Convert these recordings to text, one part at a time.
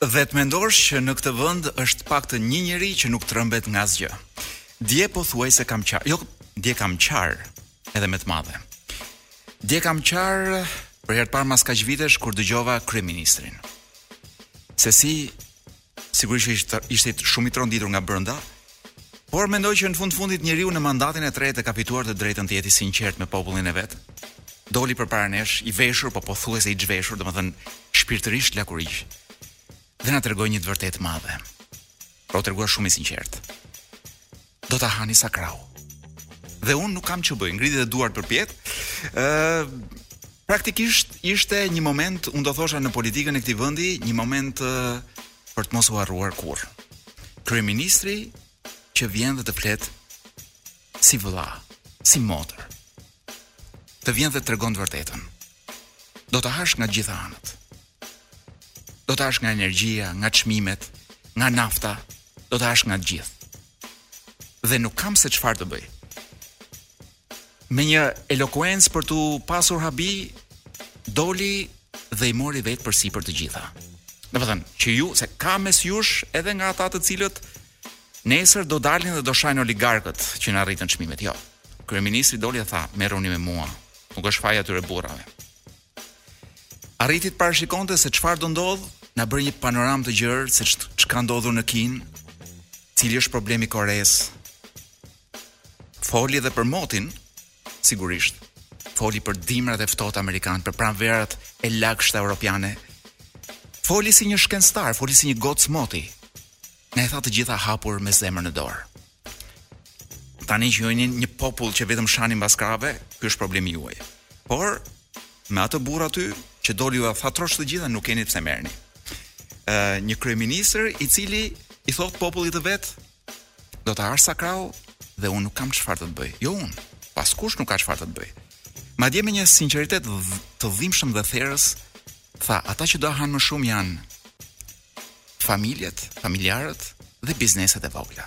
Dhe të mendosh që në këtë vend është të paktën një njeri që nuk trëmbet nga asgjë. Dje pothuajse kam qarë, jo, dje kam qarë edhe me të madhe. Dje kam qarë për herë të parë mas kaq vitesh kur dëgjova kryeministrin. Se si Sigurisht që ishte ishte shumë i tronditur nga brenda, por mendoj që në fund fundit njeriu në mandatin e tretë e ka fituar të drejtën të jetë i sinqert me popullin e vet. Doli përpara nesh i veshur, po pothuajse i çveshur, domethënë shpirtërisht lakuriq. Dhe na tregoi një të vërtetë të madhe. Pra u tregua shumë i sinqert. do ta hani sa krahu. Dhe un nuk kam ç'u bëj, ngriti dhe duart përpjet. Ë praktikisht ishte një moment, un do thosha në politikën e këtij vendi, një moment uh, për të mos u harruar kurrë. Kryeministri që vjen dhe të flet si vëlla, si motër. Të vjen dhe të tregon të vërtetën. Do ta hash nga të gjitha anët. Do ta hash nga energjia, nga çmimet, nga nafta, do ta hash nga të gjithë. Dhe nuk kam se çfarë të bëj. Me një elokuencë për t'u pasur habi, doli dhe i mori vetë përsipër të gjitha. Domethënë, që ju, se ka mes jush edhe nga ata të cilët, nesër do dalin dhe do shajnë oligarkët që na rritën çmimet, jo. Kryeministri doli e tha, merruni me mua, nuk është faji i atyre burrave. Arriti të parashikonte se çfarë do ndodhë, na bëri një panoramë të gjerë se ç'ka ndodhur në Kinë, cili është problemi i Koresë. Foli edhe për motin, sigurisht. Foli për dimrat e ftohtë amerikanë, për pranverat e lagështa europiane. Foli si një shkencëtar, foli si një gocë moti. Na i tha të gjitha hapur me zemër në dorë. Tani që ju jeni një popull që vetëm shani mbas krave, ky është problemi juaj. Por me atë burr aty që doli ju tha troç të gjitha nuk keni pse merreni. Ë një kryeministër i cili i thot popullit të vet do ta hash sa krahu dhe unë nuk kam çfarë të bëj. Jo unë, po askush nuk ka çfarë të bëj. Madje me një sinqeritet të dhimbshëm dhe therës tha ata që do ta hanë më shumë janë familjet, familjarët dhe bizneset e vogla.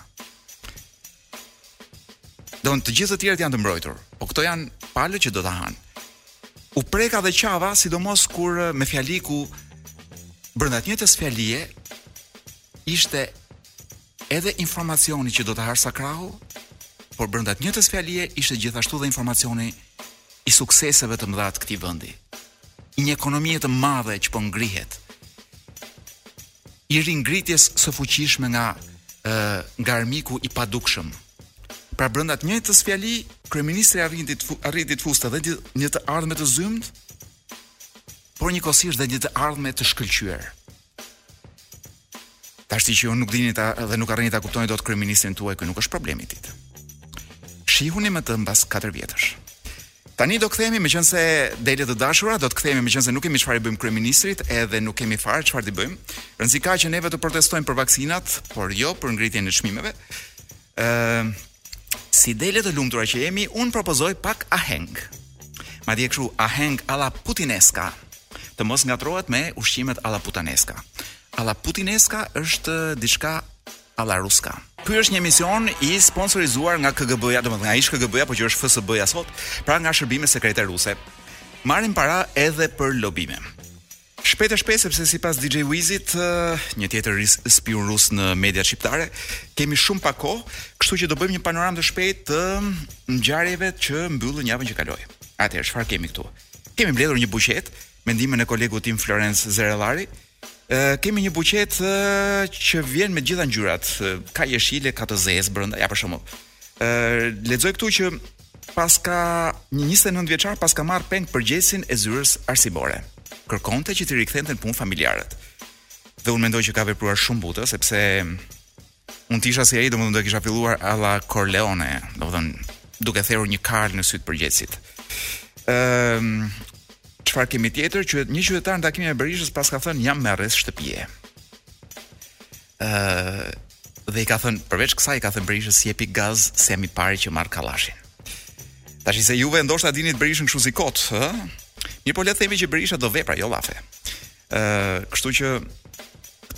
Domethënë të gjithë të tjerët janë të mbrojtur, po këto janë palët që do ta hanë. U preka dhe qava, sidomos kur me fjali ku, brenda të njëjtës fjalie, ishte Edhe informacioni që do ta ha sa krahu, por brenda të njëjtës fjalie ishte gjithashtu dhe informacioni i sukseseve të mëdha të këtij vendi. I një ekonomie të madhe që po ngrihet. I ringritjes së fuqishme nga ë nga armiku i padukshëm. Pra brenda të njëjtës fjalie, kryeministri arriti të arriti të fuste dhe një të ardhme të zymtë, por njëkohësisht dhe një të ardhme të shkëlqyer. Tashti që ju nuk dini ta dhe nuk arrini ta kuptoni dot kryeministrin tuaj, ky nuk është problemi i tij. Shihuni me të mbas 4 vjetësh. Tani do kthehemi me qënë se dele të dashura, do të kthehemi meqenëse nuk kemi çfarë i bëjmë kryeministrit edhe nuk kemi fare çfarë të bëjmë. Rëndësi ka që neve të protestojmë për vaksinat, por jo për ngritjen e çmimeve. Ëm si dele të lumtura që jemi, unë propozoj pak aheng. Madje kështu aheng alla putineska. Të mos ngatërrohet me ushqimet alla putaneska. Alla putineska është diçka alla ruska. Ky është një emision i sponsorizuar nga KGB-ja, domethënë nga ish KGB-ja, por që është FSB-ja sot, pra nga shërbime sekrete ruse. Marrim para edhe për lobime. Shpejt e shpejt sepse sipas DJ Wizit, një tjetër spiun rus në mediat shqiptare, kemi shumë pak kohë, kështu që do bëjmë një panoramë të shpejtë të ngjarjeve që mbyllën javën që kaloi. Atëherë çfarë kemi këtu? Kemi mbledhur një buqet me ndihmën e kolegut tim Florenc Zerellari. Ë kemi një buqet që vjen me të gjitha ngjyrat, ka jeshile, ka të zezë brenda, ja për shembull. lexoj këtu që paska një 29 vjeçar paska marrë peng përgjegjësin e zyrës arsimore. Kërkonte që t'i rikthente në punë familjarët. Dhe unë mendoj që ka vepruar shumë butë sepse unë të isha si ai, domethënë do të kisha filluar alla Corleone, domethënë duke therur një kalë në sytë përgjegjësit. Ëm ehm, çfarë kemi tjetër që një qytetar në takimin e Berishës paska thënë jam me arrest shtëpie. ë dhe i ka thënë përveç kësaj i ka thënë Berishës se jepi gaz se jam i pari që marr kallashin. Tashti juve ndoshta e dini Berishën kështu si kot, ë? Mirëpo le të themi që Berisha do vepra, jo llafe. ë kështu që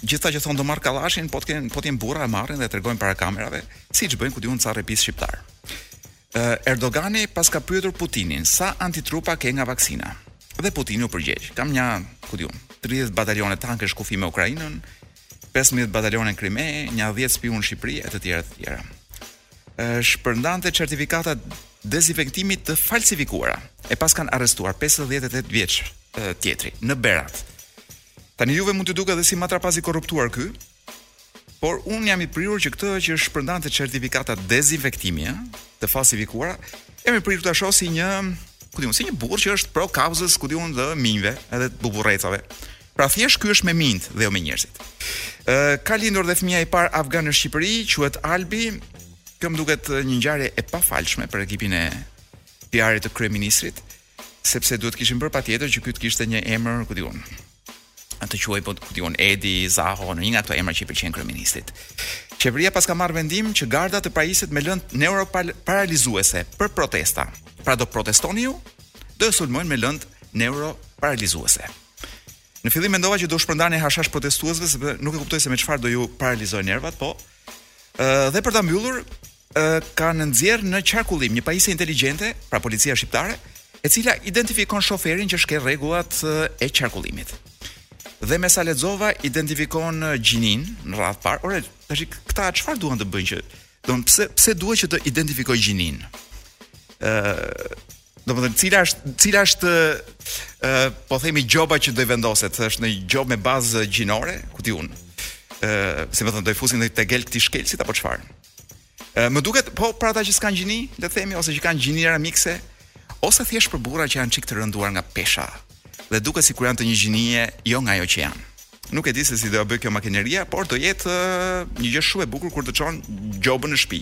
gjithë ata që thonë do marr kallashin, po të kenë po të jenë burra e marrin dhe tregojnë para kamerave, siç bëjnë ku di unë ca repistë shqiptarë. ë Erdogani paska pyetur Putinin sa antitrupa ke nga vaksina. Dhe Putini u përgjigj, kam nja, ku di unë, 30 batalione tankesh në kufi me Ukrainën, pesëmbëdhjetë batalione në Krime, nja dhjetë spiunë në Shqipëri e të tjera të tjera. Shpërndante certifikata dezinfektimi të falsifikuara. E paskan arrestuar 58 vjeç tjetri në Berat. Tani juve mund t'ju duket edhe si matrapaz i korruptuar ky, por unë jam i prirur që këtë që shpërndante certifikata dezinfektimi, ë, të falsifikuara, jam i prirur ta shoh si një, ku di unë, si një burrë që është pro kauzës, ku di unë, dhe minjve, edhe buburrecave. Pra thjesht ky është me minjtë dhe jo me njerëzit. Ë ka lindur dhe fëmija i parë afgan në Shqipëri, quhet Albi. Kjo më duket një ngjarje e pafalshme për ekipin e PR-it të kryeministrit, sepse duhet të kishin bërë patjetër që ky të kishte një emër, ku di unë. Të quhej po ku di unë Edi, Zaho, në një nga këto emra që i pëlqejnë kryeministrit. Qeveria paska marrë vendim që garda të pajiset me lëndë neuroparalizuese për protesta. Pra do protestoni ju, do ju sulmojnë me lëndë neuroparalizuese. Në fillim mendova që do u shpërndanin hashash protestuesve sepse nuk e kuptoj se me çfarë do ua paralizojë nervat, po. Ë dhe për ta mbyllur, ë kanë nxjerr në qarkullim një pajisje inteligjente, pra policia shqiptare, e cila identifikon shoferin që shkel rregullat e qarkullimit. Dhe me sa lexova, identifikon gjininë në radhë të parë. Ore, tash këta çfarë duan të bëjnë që Domethënë pse pse duhet që të identifikojë gjininë? ë Domethënë cila është cila është ë po themi gjoba që do i vendoset, është një gjobë me bazë gjinore, ku di unë. ë si me thënë do i fusin një tegel këtij shkelësit apo çfarë? Ë më duket po për ata që s'kanë gjini, le të themi ose që kanë gjinira mikse, Ose thjesht për burra që janë çik të rënduar nga pesha dhe duket sikur janë të një gjinie jo nga ajo që janë. Nuk e di se si do ia bëjë kjo makineria, por do jetë një gjë shumë e bukur kur të çon gjobën në shtëpi,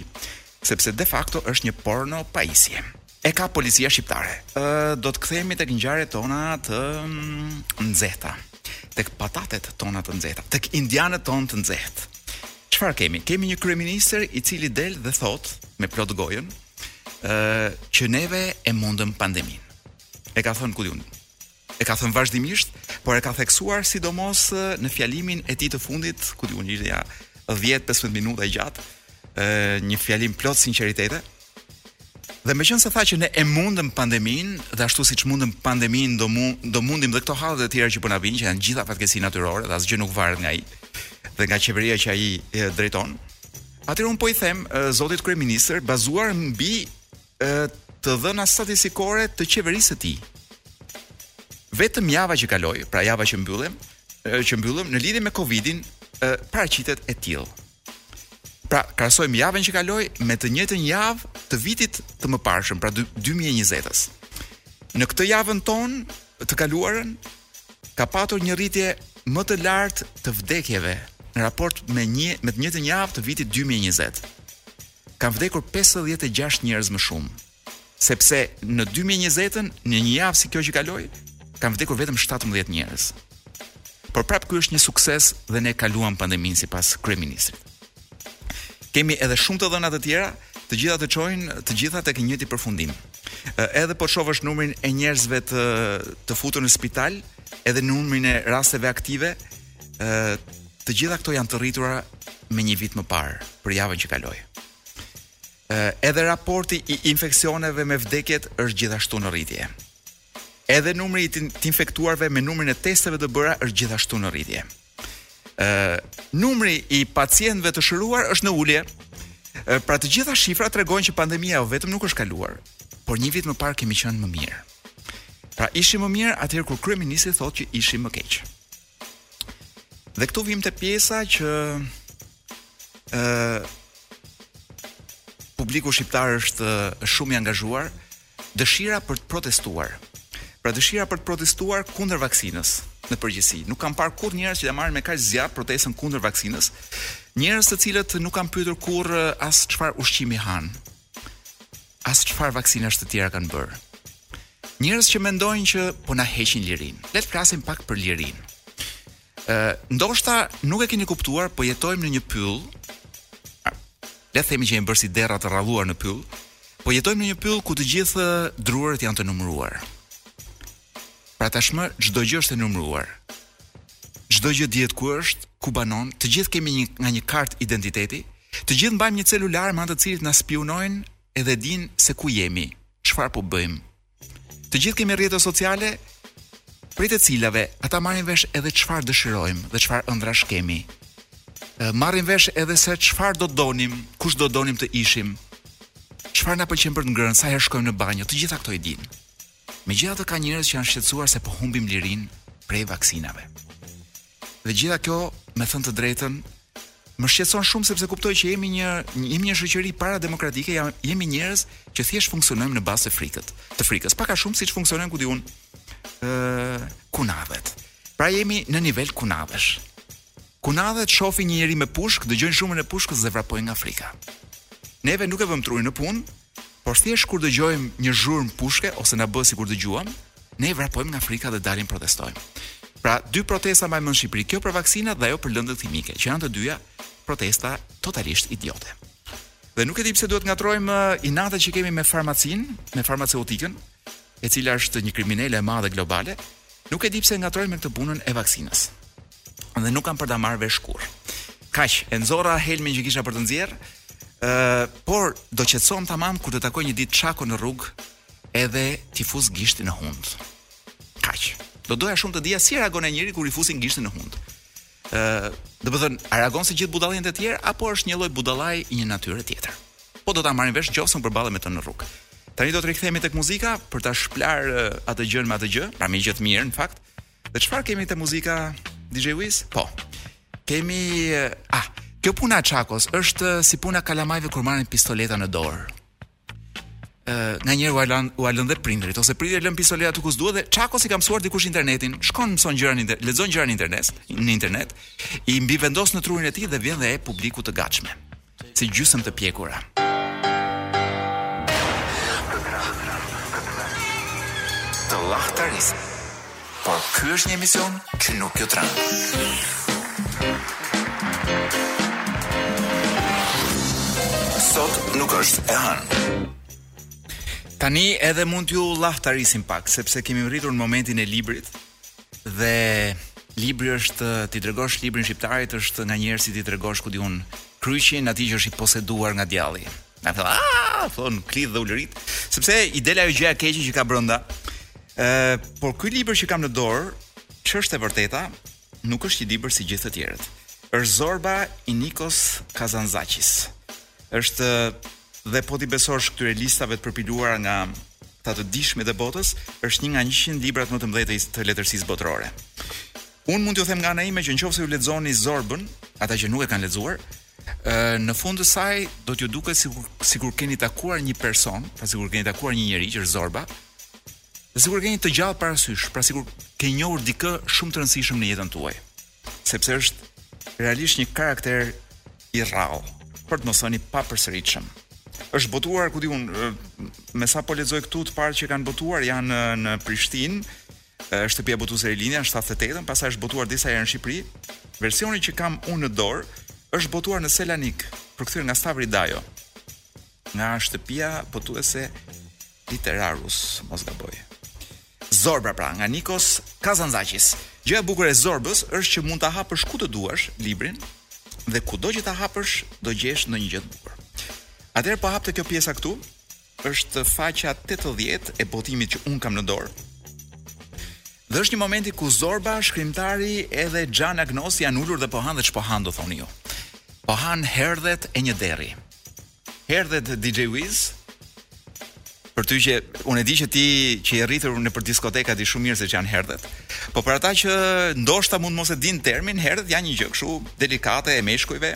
sepse de facto është një porno pajisje. E ka policia shqiptare. Ë do të kthehemi tek ngjarjet tona të mm, nxehta, tek patatet tona të nxehta, tek indianët tonë të nxehtë. Çfarë kemi? Kemi një kryeministër i cili del dhe thotë me plot gojën, ë që neve e mundëm pandeminë. E ka thënë ku di unë. E ka thënë vazhdimisht, por e ka theksuar sidomos në fjalimin e tij të fundit, ku di unë ishte nja 10-15 minuta i gjatë, ë një fjalim plot sinqeritet. Dhe meqenëse tha që ne e mundëm pandeminë, dhe ashtu siç e mundëm pandeminë, do, mu, do mundim dhe këto hallet e tjera që po na vijnë, që janë të gjitha fatkeqësi natyrore, dhe asgjë nuk varet nga ai, dhe nga qeveria që ai drejton, Atëherë unë po i them zotit kryeministër bazuar mbi e, të dhëna statistikore të qeverisë së tij. Vetëm java që kaloi, pra java që mbyllem, që mbyllëm në lidhje me Covidin, paraqitet e tillë. Pra, krahasojmë javën që kaloi me të njëjtën javë të vitit të mëparshëm, pra 2020-s. Në këtë javën tonë të kaluarën ka patur një rritje më të lartë të vdekjeve në raport me një me të njëjtën javë të vitit 2020. Kanë vdekur 56 njerëz më shumë, sepse në 2020-ën, në një javë si kjo që kaloi, kanë vdekur vetëm 17 njerëz. Por prapë ky është një sukses dhe ne kaluam pandeminë sipas kryeministrit. Kemi edhe shumë të dhëna të tjera, të gjitha të çojnë të gjitha tek i njëjti përfundim. Edhe po të shohësh numrin e njerëzve të të futur në spital, edhe numrin e rasteve aktive, ë të gjitha këto janë të rritura me një vit më parë, për javën që kaloi. Ë edhe raporti i infeksioneve me vdekjet është gjithashtu në rritje. Edhe numri i të infektuarve me numrin e testeve të bëra është gjithashtu në rritje. Ë numri i pacientëve të shëruar është në ulje. E, pra të gjitha shifrat tregojnë që pandemia jo vetëm nuk është kaluar, por një vit më parë kemi qenë më mirë. Pra ishim më mirë atëherë kur kryeministri thotë që ishim më keq. Dhe këtu vijmë te pjesa që ë publiku shqiptar është shumë i angazhuar, Dëshira për të protestuar. Pra dëshira për të protestuar kundër vaksinës në përgjithësi. Nuk kam parë kurrë njerëz që ta marrin me kaq zjarr protestën kundër vaksinës. Njerëz të cilët nuk kanë pyetur kurrë eh, as çfarë ushqimi hanë. As çfarë vaksinash të tjera kanë bërë. Njerëz që mendojnë që po na heqin lirinë. Le të flasim pak për lirinë. Ë, ndoshta nuk e keni kuptuar, po jetojmë në një pyll. Le të themi që jemi bërë si derra të rralluar në pyll. Po jetojmë në një pyll ku të gjithë drurët janë të numëruar. Pra tashmë çdo gjë është e numëruar. Çdo gjë dihet ku është, ku banon, të gjithë kemi një nga një kartë identiteti, të gjithë mbajmë një celular me anë të cilit na spiunojnë edhe dinë se ku jemi, çfarë po bëjmë, Të gjithë kemi rrjete sociale prej të cilave ata marrin vesh edhe çfarë dëshirojmë dhe çfarë ëndrrash kemi. Marrin vesh edhe se çfarë do donim, kush do donim të ishim. Çfarë na pëlqen për të ngrënë, sa herë shkojmë në banjo, të gjitha këto i dinë. Megjithatë ka njerëz që janë shqetësuar se po humbim lirinë prej vaksinave. Dhe gjithë kjo, me thënë të drejtën, më shqetëson shumë sepse kuptoj që jemi një jemi një shoqëri parademokratike, jam, jemi njerëz që thjesht funksionojmë në bazë të frikës, të frikës. Pak a shumë siç funksionojnë ku di unë kunadhet. Pra jemi në nivel kunadhesh. Kunadhet shohin një njeri me pushkë, dëgjojnë zhurmën e pushkës dhe vrapojnë nga frika. Neve nuk e vëmë trurin në punë, por thjesht kur dëgjojmë një zhurmë pushke ose na bëhet sikur dëgjuam, ne vrapojmë nga frika dhe dalim protestojmë. Pra, dy protesta mbaj mend në Shqipëri, kjo për vaksinat dhe ajo për lëndët kimike, që janë të dyja protesta totalisht idiote. Dhe nuk e di pse duhet ngatërrojmë uh, inatet që kemi me farmacinë, me farmaceutikën, e cila është një kriminele e madhe globale, nuk e di pse ngatërrojmë me këtë punën e vaksinës. Dhe nuk kam për ta marrë vesh kurrë. Kaq, e nxorra helmin që kisha për të nxjerrë, ë, uh, por do qetësohem tamam kur të takoj një ditë Çakon në rrugë edhe ti fus gishtin në hund. Kaq. Do doja shumë të dija si reagon ai njeri kur i fusin gishtin në hund. Ë, do të thënë, a reagon si gjithë budallinë e tjerë apo është një lloj budallaj i një natyre tjetër? Po do ta marrin vesh po të përballem me të në rrugë. Tani do të rikthehemi tek muzika për ta shpëlarë atë gjën me atë gjë, pra me gjë të mirë në fakt. Dhe çfarë kemi te muzika DJ Wiz? Po. Kemi ah, kjo puna e Çakos është si puna e kalamajve kur marrin pistoleta në dorë. nga njëherë ua lënë ua lënë dhe prindërit ose prindërit lënë pistoletat aty ku s'duhet dhe Çakos i ka mësuar dikush internetin shkon mëson gjëra në internet lexon gjëra në internet në internet i mbivendos në trurin e tij dhe vjen dhe ia jep publikut të gatshme si gjysmë të pjekura të llahtarisë Por ky është një emision që nuk ju tremb. Sot nuk është e hënë. Tani edhe mund t'ju llahtarisim pak, sepse kemi mbërritur në momentin e librit, dhe libri është, t'i tregosh librin shqiptarit është nganjëherë si t'i tregosh, ku di unë, kryqin atij që është i poseduar nga djalli. Do me thënë, "Ah!" thotë klith dhe ulëret, sepse i del ajo gjëja e keqe që ka brenda. Ë, por ky libër që kam në dorë, ç'është e vërteta, nuk është një libër si gjithë të tjerët. Është Zorba i Nikos Kazanzakis. Është dhe po t'u besosh këtyre listave të përpiluara nga këta të dijshmit e botës, është një nga 100 librat më të mëdhenj të, të letërsisë botërore. Unë mund t'ju them nga ana ime që nëse ju lexoni Zorbën, ata që nuk e kanë lexuar, Në fund të saj do t'ju duket sikur sikur keni takuar një person, pra sikur keni takuar një njeri që është Zorba. Dhe sikur e keni të gjallë para syve, pra sikur keni njohur dikë shumë të rëndësishëm në jetën tuaj. Sepse është realisht një karakter i rrallë, për të mos thënë i papërsëritshëm. Është botuar, ku di unë, me sa po lexoj këtu të parët që e kanë botuar janë në, në Prishtinë, Shtëpia botuse Rilindja në shtatë tetën, pastaj është botuar disa herë në Shqipëri. Versioni që kam unë në dorë është botuar në Selanik, përkthyer nga Stavri Dajo. Nga shtëpia botuese Literarus, në mos gaboj. Zorba pra, nga Nikos Kazanzakis. Gjëja e bukur e Zorbës është që mund ta hapësh ku të duash librin dhe kudo që ta hapësh do gjesh ndonjë gjë të bukur. Atëherë po e hap te kjo pjesa këtu, Është faqja tetëdhjetë e botimit që unë kam në dorë. Dhe është një momenti ku Zorba, shkrimtari edhe xha Anagnosti janë ulur dhe po hanë dhe ç'po hanë do thoni ju. Po hanë herdhet e një derri. Herdhet DJ Wiz, për ty që unë e di që ti që je rritur nëpër diskoteka e di shumë mirë se ç'janë herdhet. Po për ata që ndoshta mund të mos e dinë termin herdhet janë një gjë kështu delikate e meshkujve,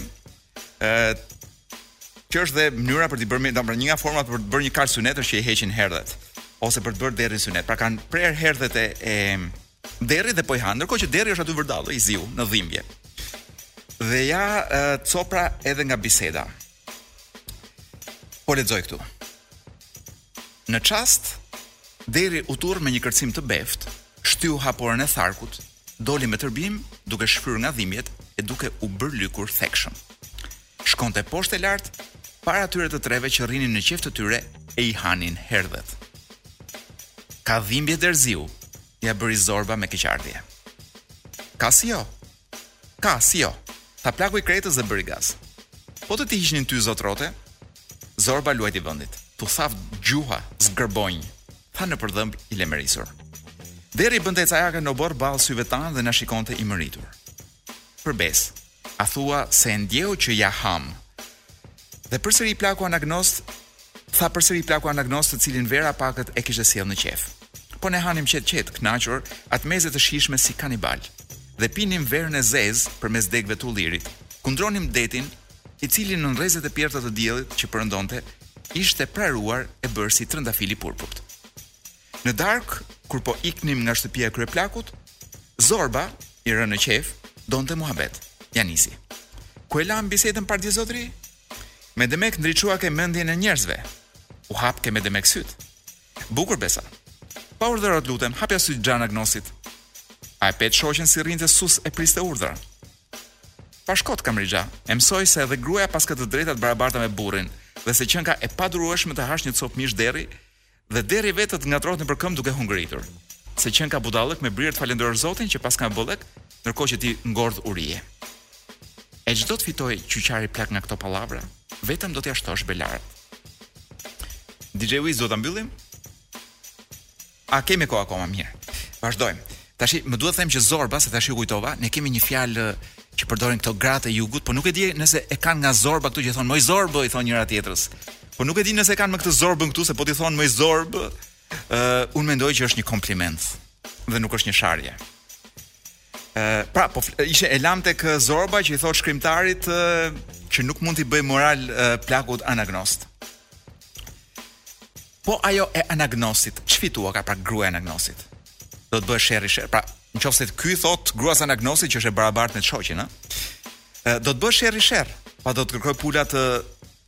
Kjo është dhe mënyra për të bërë ndonjë pra një nga format për të bërë një kalë synet është që i heqin herdhet ose për të bërë derrin synet. Pra kanë prerë herdhet e, e derrit dhe po i hanë, ndërkohë që derri është aty vërdallë i ziu në dhimbje. Dhe ja e, copra edhe nga biseda. Po lexoj këtu. Në çast, derri u turr me një kërcim të beftë, shtyu haporën e tharkut, doli me tërbim duke shfryrë nga dhimbjet e duke bulëritur thekshëm. Shkonte poshtë e lart para atyre të treve që rrinin në qejf të tyre e i hanin herdhet. Ka dhimbje derëziu, ia bëri Zorba me keqardhje. Ka si jo, Ka, si jo. Tha plaku i Kretës dhe bëri gaz. Po të t'i hiqnin ty zotrote? Zorba luajti vëndit. T'u thaftë gjuha, zgërbonjë. Tha nëpër dhëmbë i lemerisur. Derri bënte ecejake në oborr ballë syve tanë dhe na shikonte i mëritur. Për besë, a thua se e ndjeu që ia hamë. Dhe përsëri plaku Anagnost Tha përsëri plaku Anagnost të cilin vera e pakët e kishte sjellë në qejf. Po ne hanim qetë qetë, kënaqur, atë meze të shijshme si kanibal. Dhe pinim verën e zezë përmes degëve të ullirit, kundronim detin, i cili nën rrezet e pjerrta të diellit që përëndonte, ishte praruar e bërë si trëndafil i purpurt. Në darkë, kur po iknim nga shtëpia e kryeplakut, Zorba, i rënë në qejf, donte muhabet. Ia nisi. Ku e lamë bisedën pardje zotëri? Me demek ndriçuake mendjen e njerëzve. U hapke me demek sytë. Bukur besa. Pa urdhëro, të lutem, hapja sytë xha Anagnostit. A e pe të shoqen si rrinte sus e priste urdhër. Pa shko, të kam rixha, e mësoji se edhe gruaja paska të drejta të barabarta me burrin dhe se qenka e padurueshme të hash një copë mish derri Dhe derri vetë të të ngatërrohet nëpër këmbë duke hungëritur. Se qenka budallëk me brirë të falënderosh Zotin që paska bollëk, ndërkohë që ti ngordh urie. E ç'do të fitojë qyqari plak nga këto pallavra? Vetëm do t'ia shtosh belarat. DJ Wiz do ta mbyllim? A kemi kohë akoma mirë. Vazhdojmë. Tashi më duhet të them që Zorba, se tashi u kujtova, ne kemi një fjalë që përdorin këto gratë e jugut, po nuk e di nëse e kanë nga Zorba këtu që thonë moj zorbë, i thonë njëra tjetrës. Po nuk e di nëse kanë me këtë Zorbën këtu se po t'i thonë moj zorbë, ë uh, unë mendoj që është një kompliment dhe nuk është një sharje. Ë uh, pra, po ishe e lamë tek Zorba që i thotë shkrimtarit uh, që nuk mund t'i bëjë moral uh, plakut Anagnost. Po ajo e anagnosit, ç'fitoi ka pra gruaja e anagnosit? Do të bëhet sherri sherr. Pra, nëse i thotë gruas së anagnosit që është e barabartë me të shoqin, ë? Do të bëhet sherri sherr, pa do të kërkojë pula të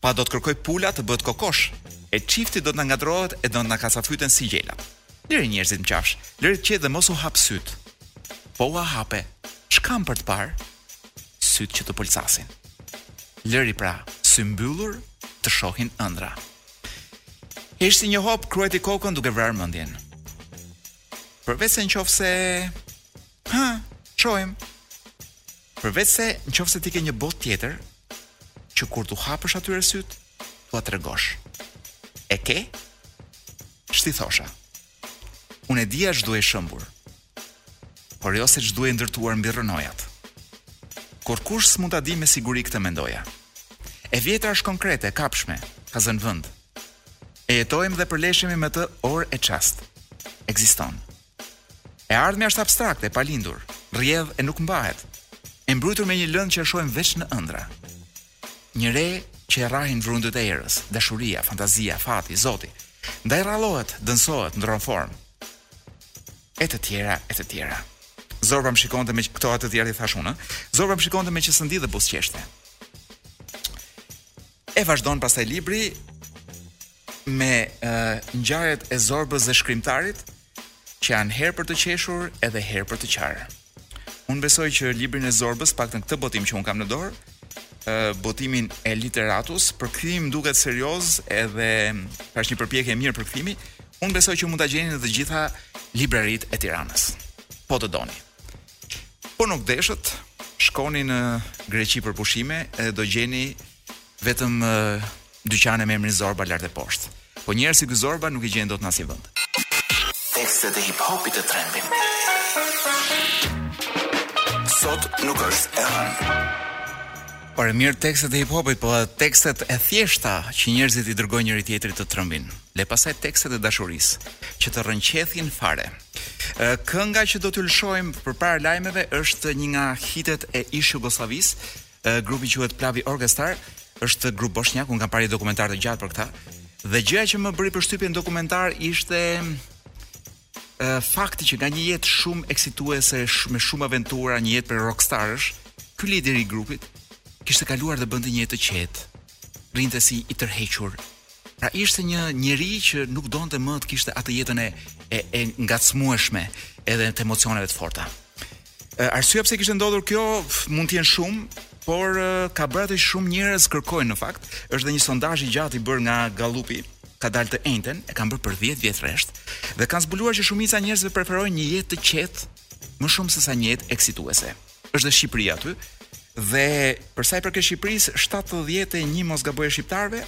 pa do të kërkojë pula të bëhet kokosh. E çifti do të na ngatërrohet e do të na kacafyten si gjela. Lëri njerëzit më qafsh, lëri të qetë dhe mos u hap sytë. Po u hape, ç'kanë për të parë? Sytë që të pëlcasin. Lëri pra, symbyllur të shohin ëndrra. Heshti një hop, kruajti kokën duke vrarë mendjen. Përveçse në qoftë se ha, çojm. Përveçse në qoftë se ti ke një botë tjetër që kur t'u hapësh atyre sytë, t'ua tregosh. E ke? Ç't'i thosha. Unë e dija ç'duhej shëmbur. Por jo se ç'duhej ndërtuar mbi rrënojat. Kurrkush s'mund ta dijë me siguri këtë mendoja. E vjetra është konkrete, e kapshme, ka zënë vend. E jetojmë dhe përleshemi me të orë e çast. Ekziston. E ardhmja është abstrakte, e palindur, rrjedh e nuk mbahet. E mbrujtur me një lëndë që e shohim veç në ëndrra. Një re që e rrahin vrundujt e erës, dashuria, fantazia, fati, Zoti. Ndaj rrallohet, dëndësohet, ndërron formë. E të tjera, e të tjera. Zorba më shikonte këto e të tjera i thashë unë. Zorba më shikonte me qesëndi dhe buzëqeshte. E vazhdon pastaj libri me uh, ngjarjet e Zorbës dhe shkrimtarit që janë herë për të qeshur edhe herë për të qarë. Unë besoj që librin e Zorbës, të paktën këtë botim që unë kam në dorë, botimin e Literatus, përkthim duket serioz edhe pra është një përpjekje e mirë përkthimi, unë besoj që mund ta gjeni në të gjitha libraritë e Tiranës. Po të doni. Po nuk deshët, shkoni në Greqi për pushime edhe do gjeni vetëm dyqane me emrin Zorba lart e poshtë. Po njerëz si ky Zorba nuk i gjen dot në asnjë vend. Tekstet e hip hopit të trëmbin. Sot nuk është e hënë. Por e mirë tekstet e hip hopit, po edhe tekstet e thjeshta që njerëzit i dërgojnë njëri-tjetrit të trëmbin. Le pastaj tekstet e dashurisë që të rrëqethin fare. Kënga që do t'ju lëshojmë përpara lajmeve është një nga hitet e ish Jugosllavisë, Grupi quhet Plavi Orkestar, është grup boshnjak, unë kam parë një dokumentar të gjatë për këta. Dhe gjëja që më bëri përshtypje në dokumentar ishte uh, fakti që nga një jetë shumë eksituese, sh me shumë aventura, një jetë prej rockstarësh, ky lideri i grupit kishte kaluar dhe bënte një jetë të qetë. Rrinte si i tërhequr. Pra ishte një njeri që nuk donte më të kishte atë jetën e e, e ngacmueshme edhe të emocioneve të forta. Arsyeja pse kishte ndodhur kjo mund të jenë shumë, por ka bërë atë që shumë njerëz kërkojnë në fakt, është dhe një sondazh i gjatë i bërë nga Gallupi ka dalë të enjten, e kanë bërë për 10 vjet rresht dhe kanë zbuluar që shumica e njerëzve preferojnë një jetë të qetë më shumë se sa një jetë eksituese. Është dhe Shqipëria aty. Dhe për sa i përket Shqipërisë, 71 mos gaboj e shqiptarëve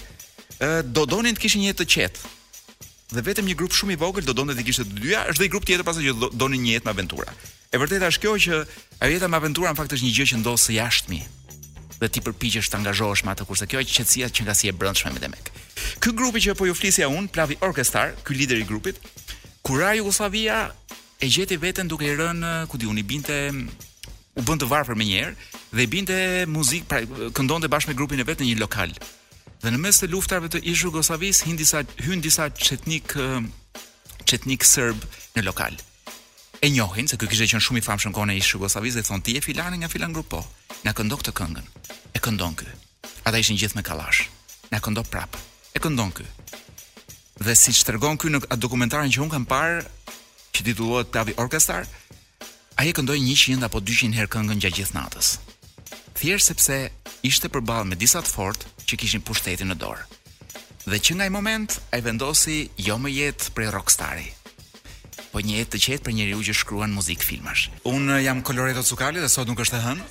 do donin të kishin një jetë të qetë. dhe vetëm një grup shumë i vogël do donte t'i kishte të dyja, është dhe një grup tjetër pastaj që do donin një jetë me aventura. E vërteta është kjo që ajo jeta me aventura në fakt është një gjë që ndodh së jashtmi dhe ti përpiqesh të angazhohesh me atë kurse kjo është qetësia që nga së brendshmi me demek. Ky grupi që po ju flisja un, Plavi Orkestar, ky lider i grupit, kur ra Jugosllavia e gjeti veten duke i rënë, ku di un, i binte u bënë të varfër menjëherë dhe i binte muzikë, pra këndonte bashkë me grupin e vet në një lokal. Dhe në mes të luftarëve të ish-Jugosllavisë hin disa hyn disa çetnik çetnikë serbë në lokal. E njohin se ky kishte qenë shumë i famshëm në kohën e ish-Jugosllavisë dhe thonë ti je filani nga filan grup po. Na këndo këtë këngën. E këndon ky. Ata ishin gjithë me kallash. Na këndo prap. E këndon ky. Dhe siç tregon ky në dokumentarin që un kam parë, që titullohet Plavi Orkestar, Ai e këndoi njëqind apo dyqind herë këngën gjatë gjithë natës. Thjesht sepse ishte përballë me disa të fortë që kishin pushtetin në dorë. Dhe që nga ai moment ai vendosi jo më jetë prej rockstari, po një jetë të qetë për njeriu që shkruan muzikë filmash. Un jam Koloreto Cukali dhe sot nuk është e hënë.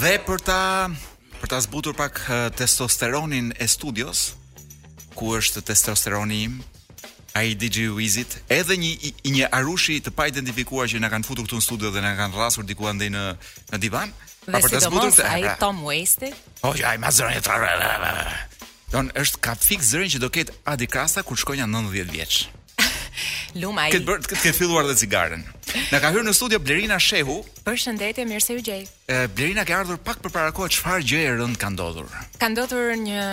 Dhe për ta për ta zbutur pak testosteronin e studios, ku është testosteroni im, Ai DJ Wizit, edhe një i një arushi të paidentifikuar që na kanë futur këtu në studio dhe na kanë rrasur diku andej në në divan. Dhe si të mos, ai Tom Waitsi. Po, ja, i mazërën e të Don është ka fiks zërin që do ketë Adi Krasta kur shkon 90 vjeç. Lum ai. Këtë, për këtë ke filluar dhe cigaren. Na ka hyrë në studio Blerina Shehu. Përshëndetje, mirë se ju gjej. E, Blerina ke ardhur pak përpara kohe, çfarë gjë e rëndë ka ndodhur? Ka ndodhur një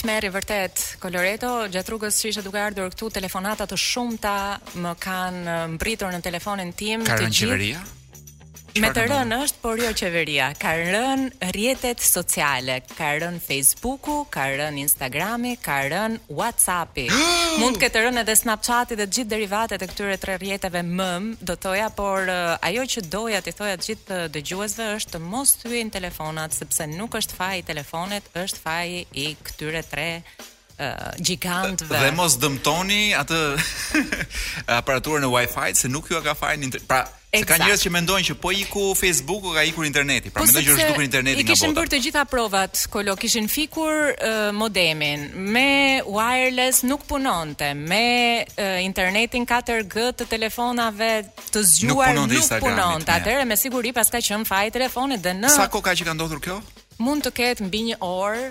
tmerr i vërtetë Koloreto, gjatë rrugës që isha duke ardhur këtu, telefonata të shumta më kanë mbërritur në telefonin tim. Ka rënë qeveria? Me të rënë është, por jo qeveria. Kanë rënë rrjetet sociale. ka rënë Fejsbuku, ka rënë Instagrami, ka rënë WhatsAppi. Mund të ketë rënë edhe Snapchati dhe të gjithë derivatet e këtyre tre rrjeteve mëmë, do të thoja, por eh, ajo që doja t'i thoja të gjithë eh, dëgjuesve është të mos thyejnë telefonat, sepse nuk është faji i telefonit, është faji i këtyre tre gjigantëve. Dhe mos dëmtoni atë aparaturën e Wi-Fi-t se nuk ju ka fajin inter... pra se ka njerëz që mendojnë që po iku Facebooku ka ikur interneti, pra po mendojnë që është zhdukur interneti nga bota. Kishin bërë të gjitha provat, kolo kishin fikur uh, modemin me wireless nuk punonte, me uh, internetin 4G të telefonave të zgjuar nuk, nuk punonte. Atëherë me siguri paska qenë faji i telefonit dhe në Sa kohë ka që ka ndodhur kjo? Mund të ketë mbi një orë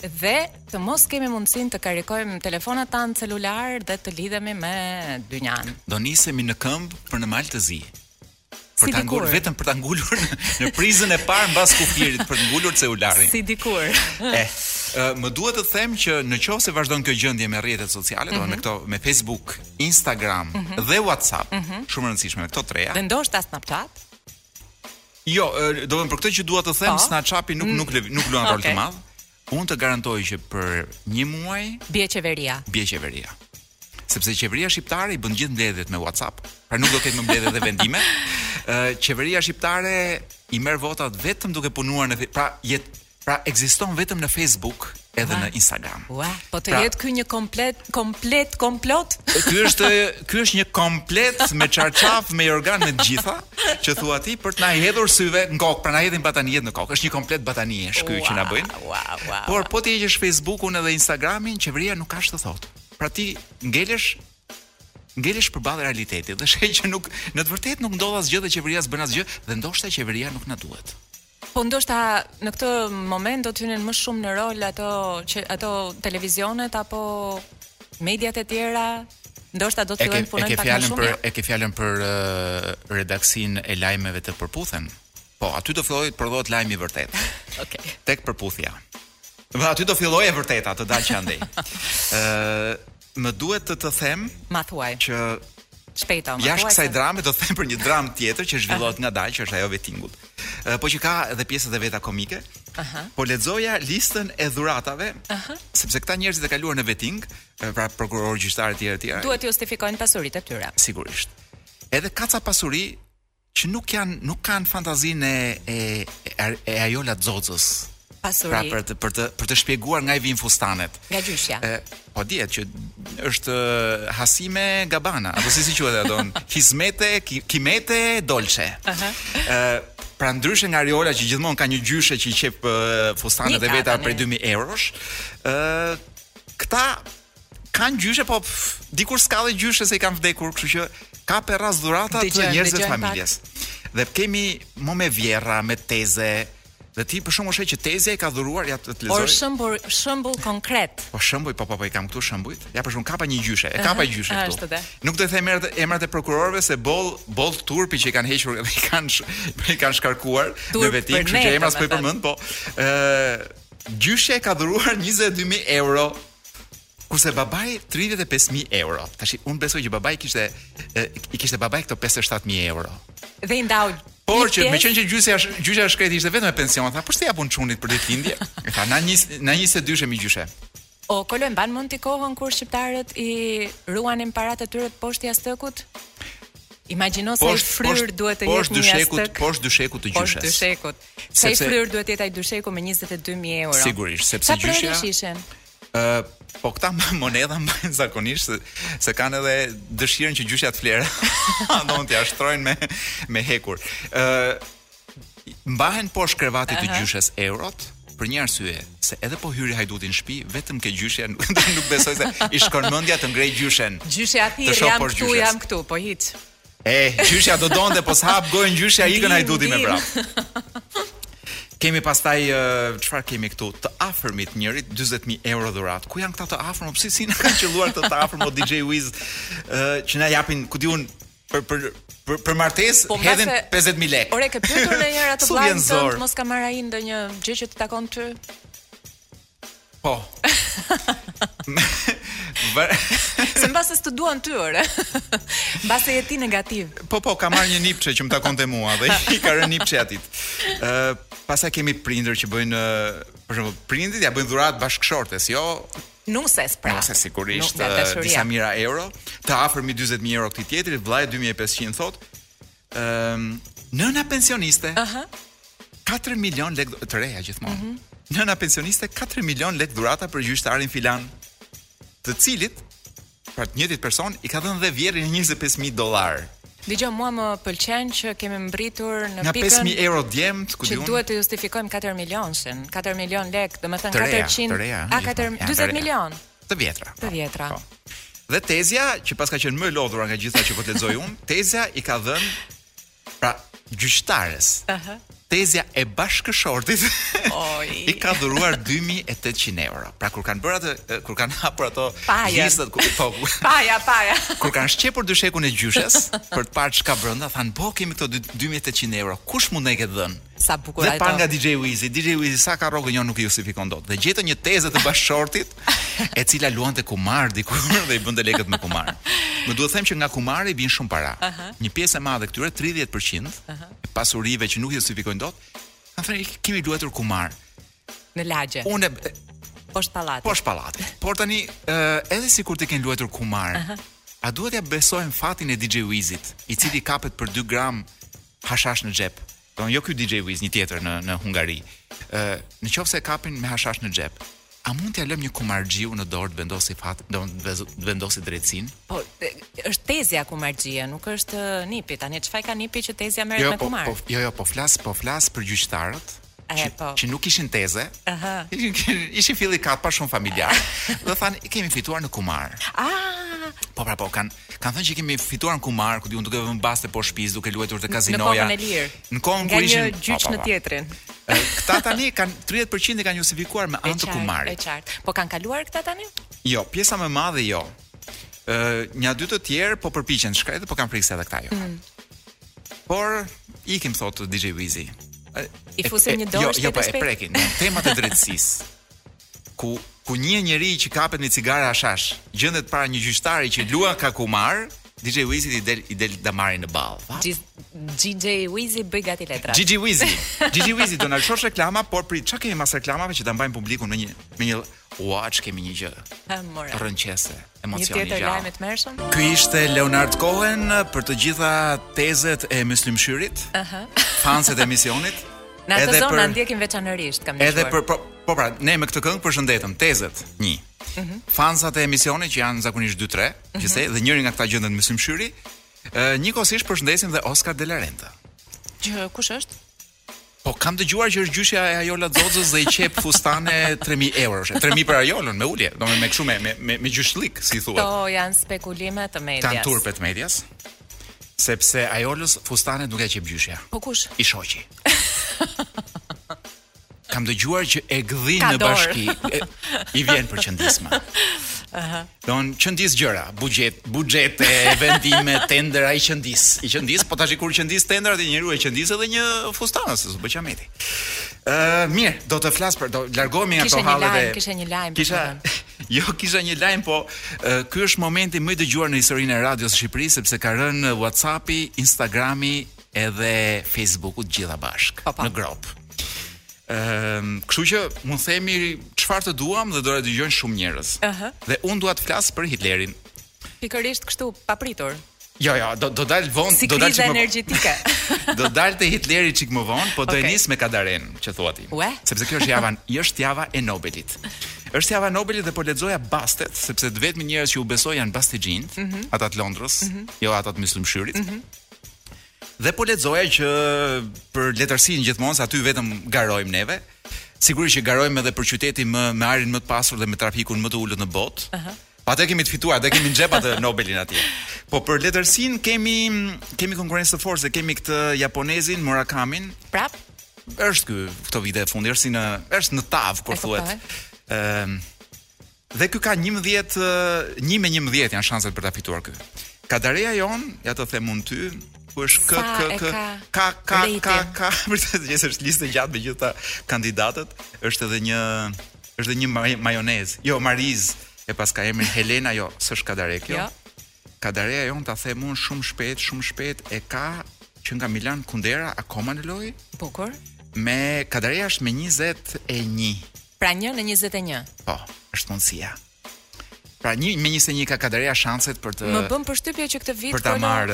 dhe të mos kemi mundësinë të karikojmë telefonat tanë celularë dhe të lidhemi me dynjanë. Do nisemi në këmbë për në Mal të Zi. Për si dikur. Vetëm për ta ngulur në prizën e parë mbas kufirit për të ngulur celularin. Si dikur. e, më duhet të them që në qoftë se vazhdon kjo gjendje me rrjetet sociale, mm -hmm. do me mhm. këto me Facebook, Instagram mm -hmm. dhe WhatsApp, mm -hmm. shumë të rëndësishme këto treja. Dhe ndoshta Snapchat. Jo, do të për këtë që dua të them, po. Snapchati nuk nuk nuk luan rol të madh. Unë të garantoj që për një muaj bie qeveria. Bie qeveria. Sepse qeveria shqiptare i bën gjithë mbledhjet me WhatsApp, pra nuk do të ketë më mbledhje dhe vendime. Ë qeveria shqiptare i merr votat vetëm duke punuar në rrjet Pra ekziston vetëm në Facebook edhe në Instagram. Ua, po të pra, jetë ky një komplet, komplot, komplot? Ky është, ky është një komplet me çarçaf, me jorgan me të gjitha, që thua ti për të na hedhur syve në kokë, pra na hedhin batanijet në kokë. Është një komplet batanijesh ky që na bëjnë. Ua, ua, Por po të heqësh Facebookun edhe Instagramin, qeveria nuk ka ç'të thotë. Pra ti ngelesh ngelesh përballë realitetit dhe sheh që nuk në të vërtetë nuk ndodh asgjë dhe qeveria s'bën asgjë dhe ndoshta qeveria nuk na duhet. Po ndoshta në këtë moment do të hynin më shumë në rol ato që ato televizionet apo mediat e tjera, ndoshta do të fillojnë të punojnë pak më shumë. Për, e ke fjalën për uh, redaksinë e lajmeve te Përputhen? Po, aty do fillojë të prodhohet lajmi i vërtetë. Okej. Okay. Tek përputhja. Dhe aty do fillojë e vërteta të dalë që andej. Ëh, uh, Më duhet të të them Ma thuaj. që Shpejto, më thuaj. Jashtë kësaj drame do të them për një dramë tjetër që zhvillohet ngadalë, që është ajo e Vettingut. Ë, Po që ka edhe pjesët e veta komike. Aha. Po lexoja listën e dhuratave, Aha. sepse këta njerëzit e kaluar në Vetting, e, pra prokurorë, gjyqtarë etj etj. Duhet të justifikojnë pasuritë e tyre. Sigurisht. Edhe ka ca pasuri që nuk janë nuk kanë fantazinë e e e Ajola Xoxës. Pasuri. Pra për të për të për të shpjeguar nga i vin fustanet. Nga gjyshja. E, po dihet që është Hasime Gabana, apo si si quhet ajo? Hizmete, kimete, dolce. Ëh. Uh -huh. Pra ndryshe nga Ajola që gjithmonë ka një gjyshe që i qep fustanet e veta prej 2000 eurosh, ë këta kanë gjyshe, po dikur s'ka dhe gjyshe se i kanë vdekur, kështu që ka për radhë dhurata të njerëzve të familjes. Dhe kemi me me vjehrra, me teze, Dhe ti për shembull sheh që tezja i ka dhuruar ja të lexoj. Për shembull, shembull konkret. Po shembull, po po po i kam këtu shembuj. Ja për shembull kapa një gjyshe, e kapa gjyshe këtu. Nuk do të them emrat emrat e prokurorëve se boll boll turpi që i kanë hequr dhe i kanë i kanë shkarkuar në veting, kështu që emrat s'po i përmend, po. Ë gjyshe ka dhuruar 22000 euro Kurse babai 35000 euro. Tash un besoj që babai kishte i kishte babai këto 57000 euro. Dhe i ndau. Por që me qenë që gjyshja gjyshja e shkretë ishte vetëm me pension, tha, po s'ia japim çunit për ditëlindje. Tha, na një na njëzet e dy mijë gjyshe. O Kolo, mban mend ti kohën kur shqiptarët i ruanin paratë e tyre të poshtë jastëkut? Imagjino sa i fryrë duhet të jetë një jastëk. Poshtë dyshekut, poshtë dyshekut të gjyshes. Poshtë dyshekut. Sa i fryrë duhet të jetë ai dysheku me 22 mijë euro? Sigurisht, sepse Sa gjyshja. Sa ishin? Ë, po këta me monedha mbajnë zakonisht se, se kanë edhe dëshirën që gjyshja të flerë. Ia duan t'ia shtrojnë me me hekur. Ë, mbahen poshtë krevatit të gjyshes eurot për një arsye, se edhe po hyri hajduti në shtëpi, vetëm ke gjyshja nuk, nuk besoj se i shkon mendja të ngrejë gjyshen. Gjyshja thërret jam këtu, jam këtu, po hiç. Eh, gjyshja do donte po sa hap gojën gjyshja ikën hajduti me vrap. Kemi pastaj çfarë uh, kemi këtu? Të afërmit njërit 40000 euro dhuratë. Ku janë këta të afërm? Pse s'na kanë qëlluar këta të afërm o DJ Wiz uh, që na japin, ku di unë, për për për për martesë po, hedhin 50000 lekë. Ore, ke pyetur ndonjëherë atë vllajën tënd, mos ka marrë ai ndonjë gjë që të takon ty? Po. Se në basës të duan ty ore. Mbase je ti negativ. Po, po, ka marrë një nipçe që më takonte mua dhe i ka rënë nipçe atit. Uh, pastaj kemi prindër që bëjnë, për shembull, prindërit ia bëjnë dhuratë bashkëshortes, jo nuses pra. Nuses sigurisht, Nuk, disa mijëra euro, të afërmi 40000 euro këtij tjetrit, vllai 2500 thotë. Ëm, nëna pensioniste. Aha. 4 milion lek të reja gjithmonë. Mm -hmm. Nëna pensioniste 4 milion lek dhuratë për gjyqtarin filan, të cilit për të njëjtit person i ka dhënë dhe vjehrri 25000 dollarë. Dëgjo mua më pëlqen që kemi mbërritur në pikën Nga 5000 euro djemtë, ku di unë. Që duhet të justifikojmë 4 milionsin, 4 milion lek, domethënë 400 a 4 40 milion. Të vjetra. Të po, vjetra. Po. Dhe tezja që paska qenë më e lodhura nga të gjitha që po të lexoj unë, tezja i ka dhënë pra gjyqtares. Aha. Tezja e bashkëshortit i ka dhuruar 2800 euro. Pra kur kanë bërë atë kur kanë hapur ato listat ku po. Paja, paja. Kur kanë shqepur dyshekun e gjyshes për të parë çka brenda, thanë, "Po kemi këto 2800 euro. Kush mund t'na i ketë dhënë?" Sa bukur ajo. Dhe pa nga DJ Wizi, DJ Wizi sa ka rrogën jo nuk i justifikon dot. Dhe gjetën një tezë të bashkëshortit, e cila luante kumar diku dhe i bënte lekët me kumar. Më duhet të them që nga kumari vijnë shumë para. Uh -huh. Një pjesë e madhe e këtyre 30% uh -huh. e pasurive që nuk i justifikojnë dot, kanë thënë kemi luajtur kumar në lagje. Unë poshtë pallatit. Poshtë pallatit. Por tani, uh, edhe sikur të kenë luajtur kumar, uh -huh. a duhet t'ia besojmë fatin e DJ Wizit, i cili kapet për 2 gram hashash në xhep. Po jo ky DJ Wiz, një tjetër në në Hungari. Ë, në qoftë se e kapin me hashash në xhep, a mund t'ia lëmë një kumarxhiu në dorë të vendosë fat, do të vendosë drejtësinë? Po, është tezja kumarxhie, nuk është nipi. Tani çfarë ka nipi që tezja merret jo, me po, kumar? Po, jo, jo, po flas, po flas për gjyqtarët, që, po. që nuk ishin teze. Aha. Ishin ishin fillikat pa shumë familjarë. Dhe thanë, i kemi fituar në kumar. Ah. Po pra po, kanë kanë thënë që kemi fituar në kumar, ku di unë duke vënë baste poshtë shtëpisë, duke luajtur te kazinoja. Në kohën e lirë. Në kohën nga një gjyq në tjetrin. Këta tani kanë 30% i kanë justifikuar me anë të kumarit. Është e qartë. Po kanë kaluar këta tani? Jo, pjesa më e madhe jo. Ë, uh, një dy të tjerë po përpiqen të shkretët, po kanë frikë se edhe këta jo. Mm. Po ikim thotë DJ Wizi. I fusin një dorë jo, jo, po, e prekin temat e drejtësisë. Ku ku një njeri që kapet me cigare hashash, gjendet para një gjyqtari që luaka kumar, DJ Wizi i del i del damari në ball. DJ Wizi bëj gati letrat. DJ Wizi. DJ Wizi do na lëshosh reklama, por prit çka kemi mas reklamave që ta mbajmë publikun në një në një Ua, ç'kemi një gjë. Ha more. Rrëqethëse, emocion i gjallë. Një tjetër lajm i tmerrshëm. Ky ishte Leonard Cohen për të gjitha tezet e Myslym Shyrit. Aha. Uh -huh. Fanset e emisionit. Në atë zonë për... na ndjekin veçanërisht, kam dëgjuar. Edhe për po, po pra, ne me këtë këngë përshëndetëm tezet 1. Mm -hmm. Fansat e emisionit që janë zakonisht 2-3, mm -hmm. që se dhe njëri nga këta gjendet te Myslym Shyri, ë njëkohësisht përshëndesin dhe Oscar De La Renta. Që kush është? Po kam dëgjuar që është gjyshja e Ajola Xoxës dhe i qep fustane 3000 eurosh. 3000 për Ajolën me ulje, domethënë me kështu me me me, me gjyshlik, si thuhet. Kto janë spekulime të medias. Janë turpet e medias. Sepse Ajolës fustanet nuk ia qep gjyshja. Po kush? I shoqi. kam dëgjuar që e gdhin në bashki. E, I vjen për qëndisma. Aha. Po qëndis gjëra, buxhet, buxhete, vendime, tendera i qëndis. I qëndis, po tash kur qëndis tendera, atë njeriu e qëndis edhe një fustan se s'u bë qameti. Ë, uh, mirë, do të flas për do largohemi nga këto halle dhe kisha një lajm. Kisha jo kisha një lajm, po uh, ky është momenti më i dëgjuar në historinë e radios së Shqipërisë sepse ka rënë WhatsAppi, Instagrami, edhe Facebook-u të gjitha bashk po, në grup. Ëm, kështu që mund themi çfarë të duam dhe do të dëgjojnë shumë njerëz. Ëh. Uh -huh. Dhe unë dua të flas për Hitlerin. Pikërisht kështu, papritur. Jo, jo, do do dal von, si do dal çik më energjitike. do dal te Hitleri çik më von, po do okay. e nis me Kadaren, që thua ti. Ue? Sepse kjo është java, është java e Nobelit. Është java e Nobelit dhe po lexoja bastet, sepse të vetmit njerëz që u besoj janë bastexhinjtë, mm -hmm. ata të Londrës, mm -hmm. jo ata të Myslym Shyrit. Mm -hmm. Dhe po lexoja që për letërsinë gjithmonë aty vetëm garojmë neve. Sigurisht që garojmë edhe për qytetin më me ajrin më të pastër dhe me trafikun më të ulët në botë. Ëh. Uh -huh. Po atë e kemi të fituar, atë e kemi në xhep atë Nobelin atje. Po për letërsinë kemi kemi konkurrencë të fortë, kemi këtë japonezin Murakamin. Prap. Është ky këto vitet e fundit, është si në është në tav, kur thuhet. Ëm Dhe ky ka 11 1 me 11 janë shanset për ta fituar ky. Kadareja jon, ja të them unë ty, ku është kë kë kë ka ka ka ka vërtet që është listë e gjatë me gjithë ta kandidatët, është edhe një është edhe një japonez, jo Maryse, e pas ka emrin Helena, jo, s'është kadare kjo. Jo. Kadareja jon ta them unë shumë shpejt, shumë shpejt e ka që nga Milan Kundera akoma në lojë. Bukur. Me Kadareja është me 21. Pra një në 21. Po, është mundësia. Pra një me 21 ka Kadareja shanset për të Më bën përshtypje që këtë vit për ta marr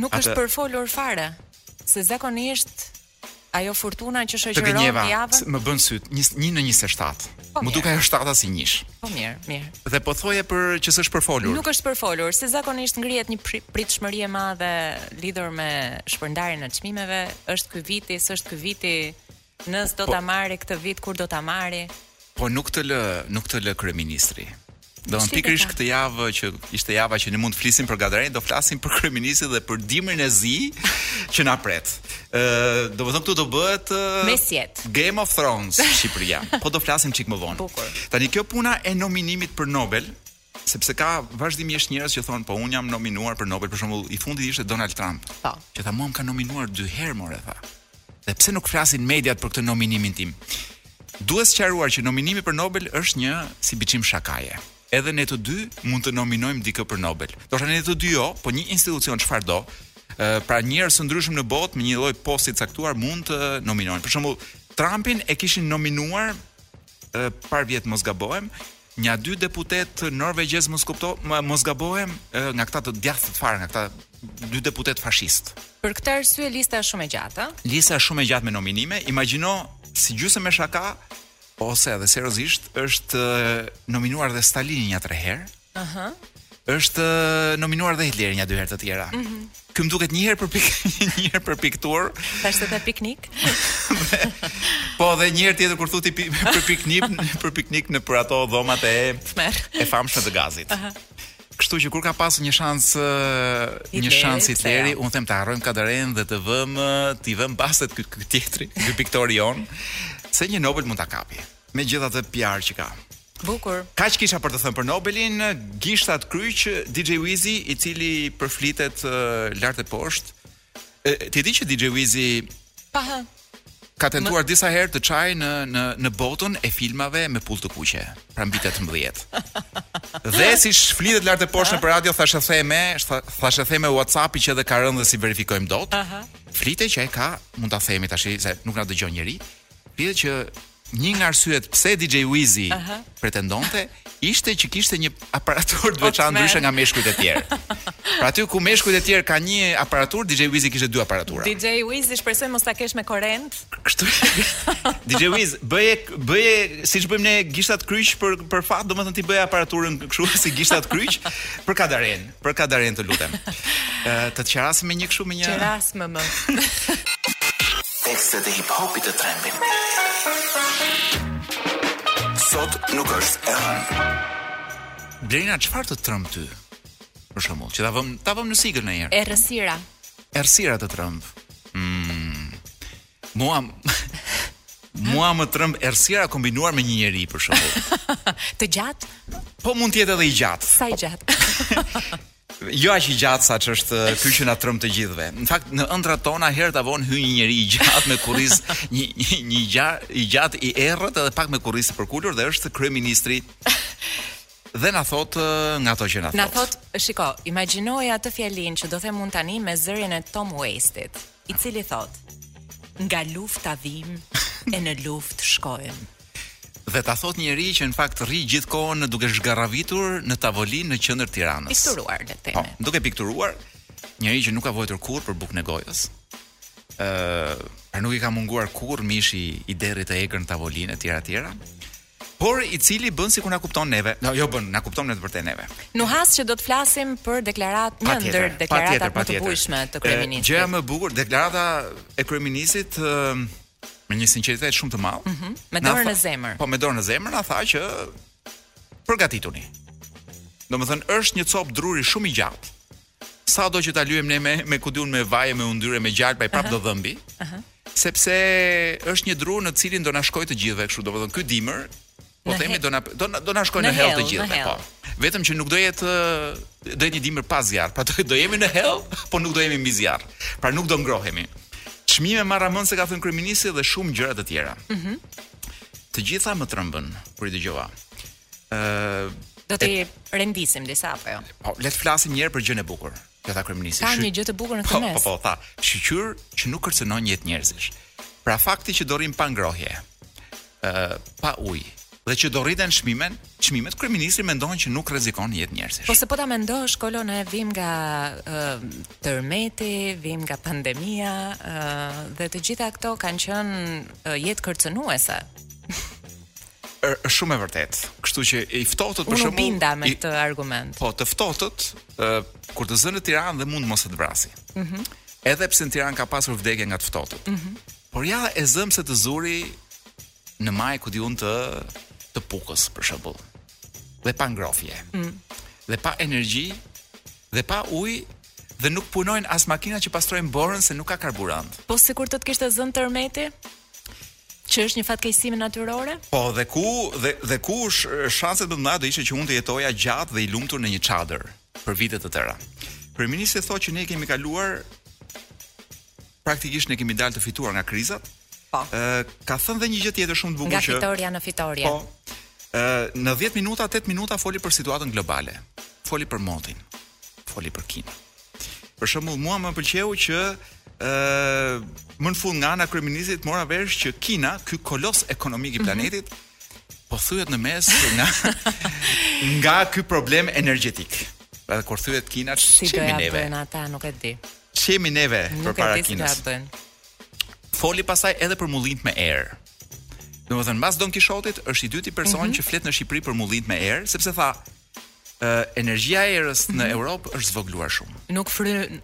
nuk atë... është përfolur fare se zakonisht ajo furtuna që shoqëron javën më bën syt 1 në 27. Po m'u duk ajo shtata si njish. Po mirë, mirë. Dhe po thoje për që s'është përfolur. Nuk është përfolur, se zakonisht ngrihet një pritshmëri e madhe lidhur me shpërndarjen e çmimeve, është ky viti, s'është ky viti. Nëse s'do ta po- marrë këtë vit, kur do ta marrë? Po nuk të lë, nuk të lë kryeministri. Do të pikërisht këtë javë që ishte java që ne mund të flisim për Kadarenë, do flasim për kryeministrin dhe për dimrin e zi që na pret. Ë, do të thonë këtu do bëhet Mesjetë. Game of Thrones Shqipëria. Po do flasim çik më vonë. Tani kjo puna e nominimit për Nobel, Sepse ka vazhdimisht njerëz që thonë, po un jam nominuar për Nobel, për shembull, i fundit ishte Donald Trump. Po. Që tha mua më ka nominuar dy herë more tha. Dhe pse nuk flasin mediat për këtë nominimin tim? Duhet sqaruar që nominimi për Nobel është një si biçim shakaje. Edhe ne të dy mund të nominojmë dikë për Nobel. Do të ne të dy jo, po një institucion çfarëdo, pra njerëz të ndryshëm në botë me një lloj posti të caktuar mund të nominojnë. Për shembull, Trumpin e kishin nominuar parvjet mos gabohem, nja dy deputetë norvegjezë mos kupto, mos gabohem nga këta të djathtë fare, nga këta dy deputetë fashistë. Për këtë arsye lista është shumë e gjatë, a? Lista është shumë e gjatë me nominime. Imagjino si gjysmë me shaka ose edhe seriozisht është nominuar dhe Stalini nja tre herë. Aha. Është nominuar dhe Hitleri një dy herë të tjera. Mm -hmm. Ky më duket një herë për pik, një herë për pikturë. Tash të piknik. po dhe një herë tjetër kur thotë për piknik, për piknik nëpër ato dhomat e Smer. e famshme të gazit. Aha. Kështu që kur ka pasur një shans një shans Hitleri, jo? unë them të harrojmë Kadarenë dhe të vëmë, t'i vëmë baset te ky tjetri, te ky piktori jonë, se një Nobel mund ta kapi. Me gjithë atë PR që ka. Bukur. Kaq kisha për të thënë për Nobelin, gishtat kryq, DJ Wizi i cili përflitet lart e poshtë. Ti di që DJ Wizi pa hë ka tentuar disa herë të çajë në në në botën e filmave me pullë të kuqe, pra mbi 18. dhe siç flitet lart e poshtë në radio thashetheme, thashetheme WhatsApp-i që edhe ka rënë dhe s'i verifikojmë dot. Aha. Flitet që e ka, mund ta themi tash se nuk na dëgjon njeri, Pje që një nga arsyet pse DJ Wizi uh -huh. pretendonte ishte që kishte një aparaturë të veçantë ndryshe nga meshkujt e tjerë. Pra aty ku meshkujt e tjerë kanë një aparaturë, DJ Wizi kishte dy aparatura. DJ Wizi shpresoj mos ta kesh me korrent. Kështu. DJ Wiz, bëje bëje siç bëjmë ne gishtat kryq për për fat, domethënë ti bëje aparaturën kështu si gishtat kryq për Kadarenë. Për Kadarenë të lutem. Ë të qerasim me një kështu me një Qeras më më. Tekstet e hip hopit të trembin. Sot nuk është e rëndë. Blerina çfarë të tremb ty? Për shembull, që ta vëmë ta vëmë në sigël ndonjëherë. Errësira. Errësira të tremb. Mm. Mua Mua më trëmb errësira kombinuar me një njeri për shembull. të gjatë? Po mund të jetë edhe i gjatë. Sa i gjatë? Jo aq i gjatë sa ç'është ky që na trëmb të gjithëve. Në fakt në ëndrrat tona herët a vonë hyn një njeri i gjatë me kurriz, një një një i gjatë, i gjatë i errët edhe pak me kurriz të përkulur dhe është kryeministri dhe na thotë nga ato që na thotë. Na thotë, shiko, imagjinoje atë fjalinë që do them unë tani me zërin e Tom Waits-it. i cili thotë, Nga lufta vijmë e në luftë shkojmë. Dhe ta thotë njeri që në fakt rri gjithë kohën duke zhgarravitur në tavolinë në qendër të Tiranës. Pikturuar le të themi. Po, duke pikturuar njeri që nuk ka vojtur kurrë për bukën e gojës. Ëh, uh, pra nuk i ka munguar kurrë mishi i derrit të egër në tavolinë etj etj. Por i cili bën sikur na kupton neve. Jo, jo bën, na kupton në të vërtetë neve. Nuhas që do të flasim për deklaratë një ndër deklaratat më të bujshme të kryeministrit. Gjëja më e bukur, deklarata e kryeministrit me një sinqeritet shumë të madh. Mm -hmm. Me dorën në zemër. Po me dorë në zemër na tha që përgatituni. Domethënë është një copë druri shumë i gjatë. Sado që ta lyejmë ne me me ku di un me vaj e me yndyrë e me gjalp ai prap do dhëmbi. Sepse është një dru në të cilin do na shkojë të gjithëve kështu, domethënë ky dimër po Në themi he- do na do na do na shkojë në në hell të hell, në gjithëve, hell. po. Vetëm që nuk do jetë ë, do jetë një dimër pa zjarr, pra do, do jemi në hell, po nuk do jemi mbi zjarr. Pra nuk do ngrohemi. Çmime marramendëse ka thënë kryeministri dhe shumë gjëra të tjera. Të gjitha më trembën kur i dëgjova. Do t'i rendisim disa apo jo? Po, le të flasim një herë për gjën e bukur. Kjo tha kryeministri. Ka një gjë të bukur në këtë po, mes. Po, po, tha, shqyr që nuk kërcënon jetë njerëzish. Pra fakti që do rrim pa ngrohje, ë pa ujë, dhe që do rriten çmimet, çmimet kryeministri mendon që nuk rrezikon jetë njerëzish. Po se po ta mendosh hollë ne vijm nga ë tërmeti, vijm nga pandemia, ë dhe të gjitha këto kanë qenë jetë kërcënuese. Është shumë e vërtetë. Kështu që i ftohtët për shembull, unë u binda me këtë argument. Po, të ftohtët, ë kur të zën në Tiranë dhe mund mos të vrasi. Ëh. Mm -hmm. Edhe pse në Tiranë ka pasur vdekje nga të ftohtët. Ëh. Mm -hmm. Por ja e zëm se të zuri në majë ku di un të të Pukës për shembull. Dhe pa ngrohje. Ëh. Mm. Dhe pa energji dhe pa ujë dhe nuk punojnë as makina që pastrojnë borën se nuk ka karburant. Po sikur të të kishte zënë tërmeti? Që është një fatkeqësi natyrore? Po, dhe ku dhe dhe ku shanset më të mëdha do ishin që unë të jetoja gjatë dhe i lumtur në një çadër për vite të tëra. Kryeministri thotë që ne kemi kaluar praktikisht ne kemi dalë të fituar nga krizat. Po. Ë ka thënë dhe një gjë tjetër shumë të bukur që Nga fitorja në fitorje. Po. Ë në 10 minuta, 8 minuta foli për situatën globale. Foli për motin. foli për Kinën. Për shembull, mua më pëlqeu që ë më në fund nga ana e kryeministrit mora vesh që Kina, ky kolos ekonomik i mhm. planetit, mm -hmm. po thyhet në mes nga nga ky problem energjetik. Pra kur thyhet Kina, si do ja bëjnë ata, nuk e di. Ç'jemi neve përpara Kinës. Nuk e di si do ja bëjnë. Foli pastaj edhe për mullinjt me erë. Domethënë, mbas Don Kishotit është i dyti person mm -hmm. që flet në Shqipëri për mullinjt me erë, sepse tha, energjia e erës në mhm. Europë është zvogëluar shumë. Nuk fryen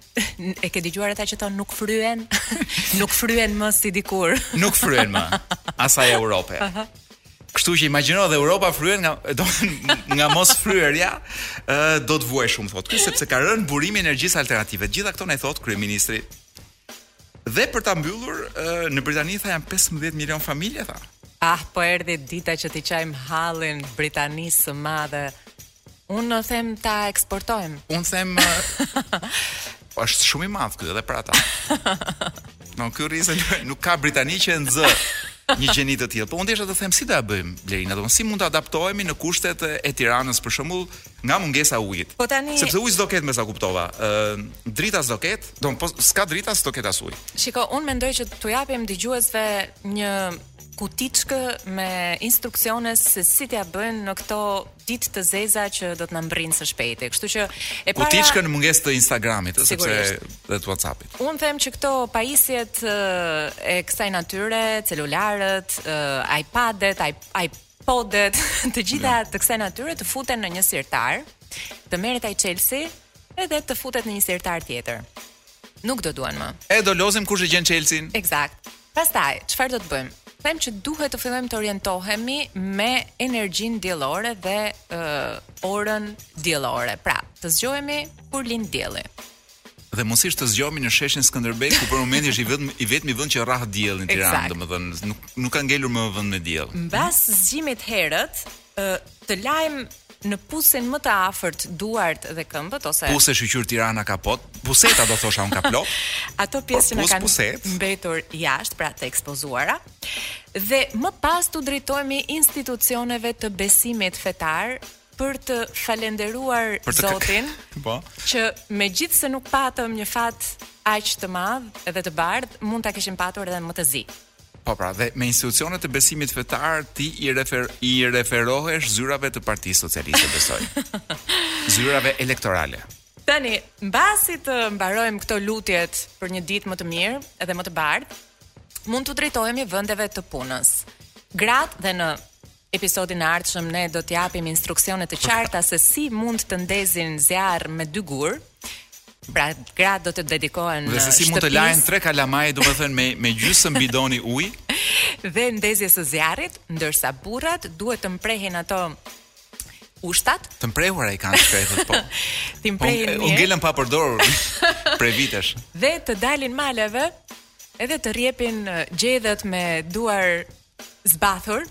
e ke dëgjuar ata që thonë nuk fryen, nuk fryen më si dikur. nuk fryen më asaj Europe. Kështu që imagjino dhe Europa fryen nga do nga mos fryerja, ë do të vuaj shumë thotë ky sepse ka rënë burimi i energjisë alternative. Gjitha këto na i thotë kryeministri Dhe për ta mbyllur, në Britani tha janë 15 milion familje tha. Ah, po erdhi dita që t'i qajmë hallin Britanisë së madhe. Unë them ta eksportojmë. Unë them... Po është shumë i madh ky edhe për ata. Në kjo rrizën nuk ka Britani që e nxë një gjeni të tillë. Po unë desha të them si do ta bëjmë Blerina, domethënë si mund të adaptohemi në kushtet e Tiranës për shembull, nga mungesa e ujit. Po tani sepse ujë s'do ketë mesa kuptova, ë drita s'do ketë, dmth po s'ka drita s'do ketë as ujë. Shiko, unë mendoj që t'u japim dëgjuesve një kutiçkë me instruksione se si t'ia bëjnë në këto ditë të zeza që do të na mbërrijnë së shpejti. Kështu që e para Kutiçkën në mungesë të Instagramit, ë, sepse dhe të WhatsAppit. Unë them që këto pajisjet e kësaj natyre, celularët, iPad-et, Podet, të gjitha të kësaj natyre të futen në një sirtar, të merret ai çelësi edhe të futet në një sirtar tjetër. Nuk do duan më. E do lozim kush e gjen çelësin. Eksakt. Pastaj, çfarë do të bëjmë? Them që duhet të fillojmë të orientohemi me energjinë diellore dhe uh, orën diellore. Pra, të zgjohemi kur lind dielli. dhe mundësisht të zgjohemi në sheshin Skënderbej ku për momentin është i vetmi i vetmi vend që rrah dielli në Tiranë, domethënë nuk nuk ka ngelur më vend me diell. Mbas zgjimit herët, të lajmë në pusin më të afërt duart dhe këmbët ose puse shyqyr Tirana ka plot, puseta do thosha unë ka plot. Ato pjesë që na kanë, puset, mbetur jashtë, pra të ekspozuara. Dhe më pas t'u drejtohemi institucioneve të besimit fetar për të falenderuar Zotin po që megjithëse nuk patëm një fat aq të madh edhe të bardhë, mund ta kishim patur edhe më të zi. Po pra, dhe me institucionet e besimit fetar ti i refer i referohesh zyrave të Partisë Socialiste besoj, zyrave elektorale. Tani, mbasi të mbarojmë këto lutjet për një ditë më të mirë edhe më të bardhë, mund t'u drejtohemi vendeve të punës. Gratë dhe në episodin e ardhshëm ne do të japim instruksione të qarta se si mund të ndezin zjarr me dy gurë. Pra, gratë do të dedikohen Dhe se si mund të lajnë tre kalamaj, domethënë me me gjysmë bidoni ujë dhe ndezjes së zjarrit, ndërsa burrat duhet të mprehin ato ushtat. Të mprehura i kanë të shkretët, po. T'i, po, mprehin. Po, ngelën pa përdorur prej vitesh. Dhe të dalin maleve edhe të rjepin gjedhët me duar zbathur.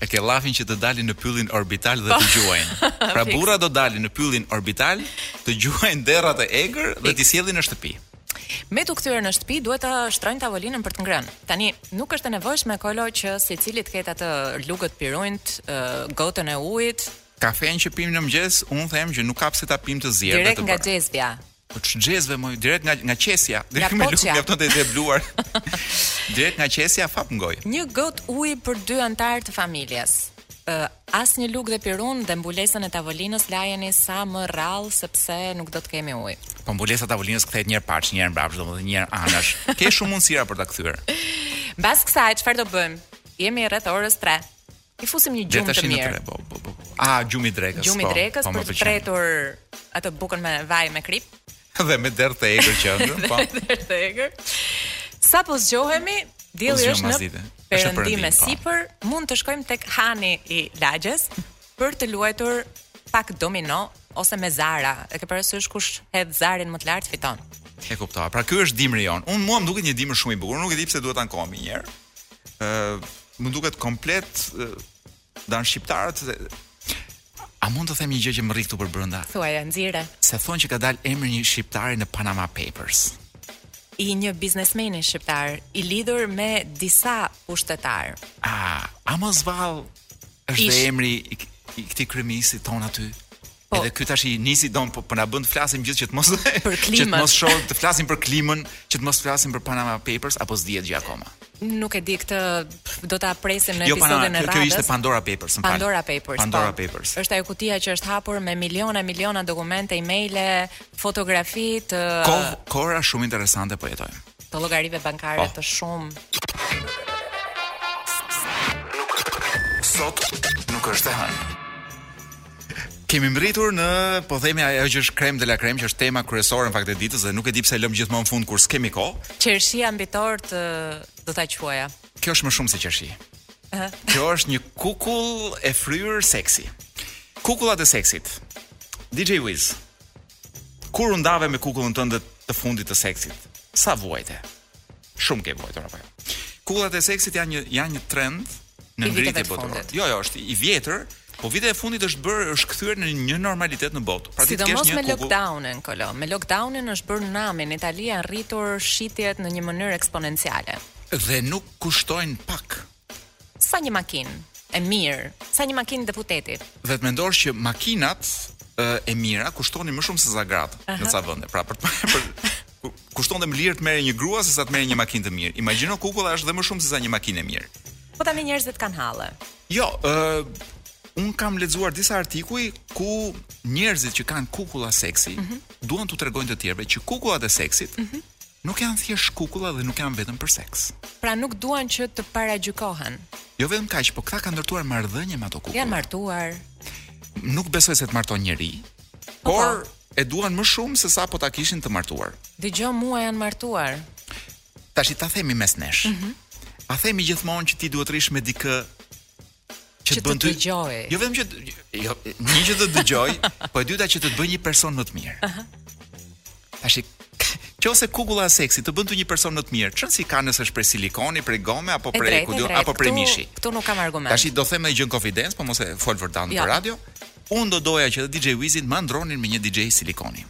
E ke llafin që të dalin në pyllin orbital dhe të gjuajnë. Pra burrat do dalin në pyllin orbital, të gjuajnë derrat e egër dhe t'i sjellin në shtëpi. Me të kthyer në shtëpi duhet të shtrojnë tavolinën për të ngrënë. Tani nuk është e nevojshme Kolo që secili të ketë atë lugët pirunjtë, gotën e ujit. Kafenë që pimë në mëngjes, unë them që nuk ka pse ta pimë të zjerë. Direkt nga xhezbja. Po ç'xhezve më direkt nga nga qesja, direkt me lugë mjafton të jetë bluar. Direkt nga qesja fap në gojë. Një gotë ujë për dy anëtarë të familjes. Uh, as një lugë dhe pirun dhe mbulesën e tavolinës lajeni sa më rrallë sepse nuk do të kemi ujë. Po mbulesa e tavolinës kthehet një herë parç, një herë mbrapsht, domethënë një herë anash. Ke shumë mundësira për ta kthyer. Mbas kësaj çfarë do bëjmë? Jemi rreth orës 3. I fusim një gjumë të mirë. Po, po, po, po. Ah, gjumi i drekës. Gjumi i po, drekës po, për të tretur atë bukën me vaj me kripë. Dhe me derr të egër që ëndrën, po. Dhe derr të egër. Sapo zgjohemi, dielli po, është në perëndim e sipër, mund të shkojmë tek Hani i lagjes për të luajtur pak domino ose me zara. E ke parasysh kush hedh zarin më të lartë fiton. E kuptova. Pra ky është dimri jonë. Unë mua më duket një dimër shumë i bukur. Nuk e di pse duhet të ankohem një herë. ë uh, më duket komplet uh, ndan shqiptarët dhe A mund të them një gjë që më rri këtu përbrenda? Thuaj, nxirre. Se thonë që ka dalë emri i një shqiptari në Panama Papers. I një biznesmeni shqiptar i lidhur me disa pushtetarë. A, a mos vallë është Ish... dhe emri i, i këtij krymsit tonë aty? Po. Edhe ky tashi nisi don po, po na bën të flasim gjithë që të mos për klimën. që të mos shohim të flasim për klimën, që të mos flasim për Panama Papers apo s'dihet gjë akoma. Nuk e di këtë do ta presim në jo, episodin e radhës. Jo, kjo ishte Pandora Papers, më Pandora Papers. Po. Pandora Papers. Është ajo kutia që është hapur me miliona e miliona dokumente, emailë, fotografi të Kohë, kohëra shumë interesante po jetojmë. Të llogarive bankare po. të shumë. Sot nuk është e hënë. Kemi mbërritur në, po themi ajo që është krem de la krem, që është tema kryesore në fakt e ditës dhe nuk e di pse e lëmë gjithmonë në fund kur s'kemi kohë. Qershia mbi tortë do ta quaja. Kjo është më shumë se qershi. Kjo është një kukull e fryrë seksi. Kukullat e seksit. DJ Wiz. Kur u ndave me kukullën tënde të fundit të seksit? Sa vuajte? Shumë ke vuajtur apo jo? Kukullat e seksit janë një janë një trend në ngritje botërore. Jo, jo, është i vjetër, po vitet e fundit është bërë është kthyer në një normalitet në botë. Pra ti të kesh një me lockdownin, kolo. Me lockdownin është bërë nami në Itali janë rritur shitjet në një mënyrë eksponenciale. Dhe nuk kushtojnë pak. Sa një makinë e mirë, sa një makinë deputeti. Dhe të mendosh që makinat e mira kushtonin më shumë sesa gratë në ca vende. Pra për për kushtonte më lirë të merrje një grua sesa të merrje një makinë të mirë. Imagjino kukulla është dhe më shumë sesa një makinë e mirë. Po tani njerëzit kanë halle. Jo, ë uh, unë kam lexuar disa artikuj ku njerëzit që kanë kukulla seksi mm -hmm. duan t'u tregojnë të tjerëve që kukullat e seksit mm -hmm. Nuk janë thjesht kukulla dhe nuk janë vetëm për seks. Pra nuk duan që të paragjykohen. Jo vetëm kaq, po këta kanë ndërtuar marrëdhënie me ato kukulla. Janë martuar. Nuk besoj se të marton njeri, po, po. por e duan më shumë sesa po ta kishin të martuar. Dëgjo mua janë martuar. Tashi ta themi mes nesh. Mm -hmm. A themi gjithmonë që ti duhet të rrish me dikë që të të dëgjoj. Jo vetëm që jo, një që të dëgjoj, po e dyta që të të bëj një person më të mirë. Aha. Tashi qoftë se kukulla e seksit të bën ty një person më të mirë, ç'rëndësi ka nëse është prej silikoni, prej gome apo prej kudo apo prej mishi. Ktu nuk ka argument. Tash do them një gjë në konfidencë, po mos e fol për danë jo. për radio. Unë do doja që DJ Wizin ma ndronin me një DJ silikoni.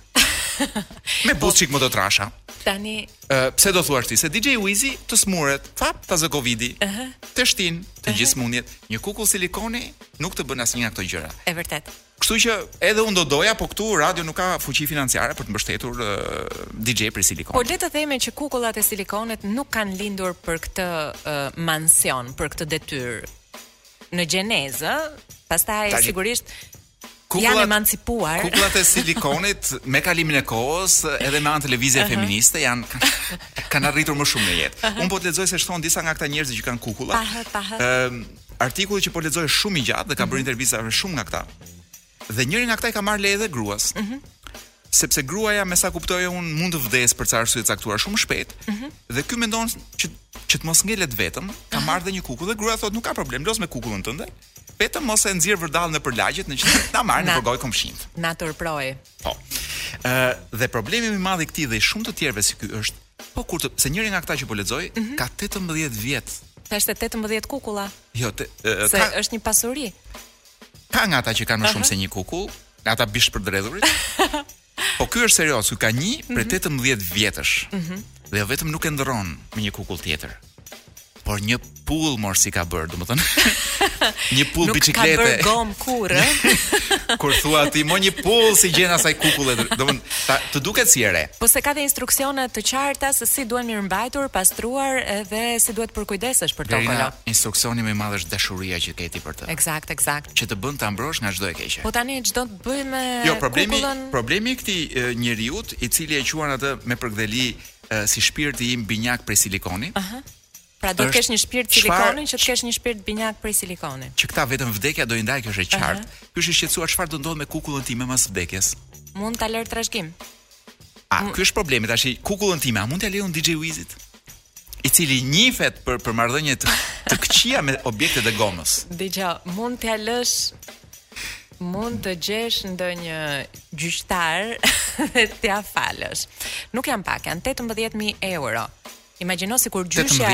me buzë çik më të trasha. Tani Ë, pse do thua ti se DJ Wizi të smuret, fap ta zë Covidi. Ëh. Teshtin, të gjithë smundjet, një kukull silikoni nuk të bën asnjë nga këto gjëra. E vërtet. Kështu që edhe unë do doja, po këtu radio nuk ka fuqi financiare për të mbështetur uh, DJ prej silikoni. Po le të themi që kukullat e silikonit nuk kanë lindur për këtë uh, mansion, për këtë detyrë në gjenezë, pastaj sigurisht Kukllat, janë emancipuar. Kukllat e silikonit me kalimin e kohës edhe me anë të lëvizjeve uh -huh. feministe janë kanë arritur më shumë në jetë. Uh -huh. Unë po të lexoj se ç'thonë disa nga këta njerëz që kanë kukulla. Pahë, pahë. Ëm uh, artikulli që po lexoj është shumë i gjatë dhe ka bërë uh mhm. -huh. intervista me shumë nga këta. Dhe njëri nga këta i ka marrë leje dhe gruas. Uh mhm. -huh sepse gruaja me sa kuptoj un mund të vdes për ca arsye të caktuara shumë shpejt. Mm -hmm. Dhe ky mendon që që të mos ngelet vetëm, ka marrë dhe një kukull dhe gruaja thotë nuk ka problem, loz me kukullën tënde. Vetëm mos e nxirr vërdallë nëpër lagje të na marrin nëpër gojë komshinjtë. Na turpëroi. Po. Ë dhe problemi më i madh i këtij dhe i shumë të tjerëve si ky është, po kur të, se njëri nga këta që po lexoj mm -hmm. ka 18 vjet. Thashë 18 kukulla. Jo, te, e, se ka, është një pasuri. Ka nga ata që kanë më shumë uh -huh. se një kukull, nga ata bish për dredhurit. Po ky është serioz, ky ka një mm -hmm. prej 18 mhm. vjetësh. Mm -hmm. Dhe jo vetëm nuk e ndërron me një kukull tjetër. Por një pull mor si ka bër, domethënë. një pull biçiklete. Nuk ka bër gom kurr, ë. Kur thua ti mo një pull si gjen asaj kukulle, domethënë ta të duket si e re. Po se ka dhe instruksione të qarta se si duhen mirëmbajtur, pastruar edhe si duhet përkujdesesh për to. Verina, instruksioni më i madh është dashuria që ke ti për të. Eksakt, eksakt. Që të bën ta mbrosh nga çdo e keqe. Po tani çdo Bëj me Jo, problemi kukullën... problemi i këtij njeriu, i cili e quan atë me përkëdheli si shpirti im binjak prej silikoni. Aha. Pra duhet të kesh një shpirt silikoni që të kesh një shpirt binjak prej silikoni. Që këta vetëm vdekja do i ndaj, kjo është e qartë. Ky është i shqetësuar çfarë do ndodh me kukullën time pas vdekjes. Mund ta lër trashëgim. A mm. ky është problemi tashi kukullën time, a mund t'ja lë un DJ Wizit? I cili njifet për për marrëdhënie të të këqija me objektet e gomës. Dëgjo, mund t'ja lësh mund të gjesh ndonjë gjyqtar dhe t'ja falësh. Nuk janë pak, janë 18000 euro. Imagjino sikur gjysh e ka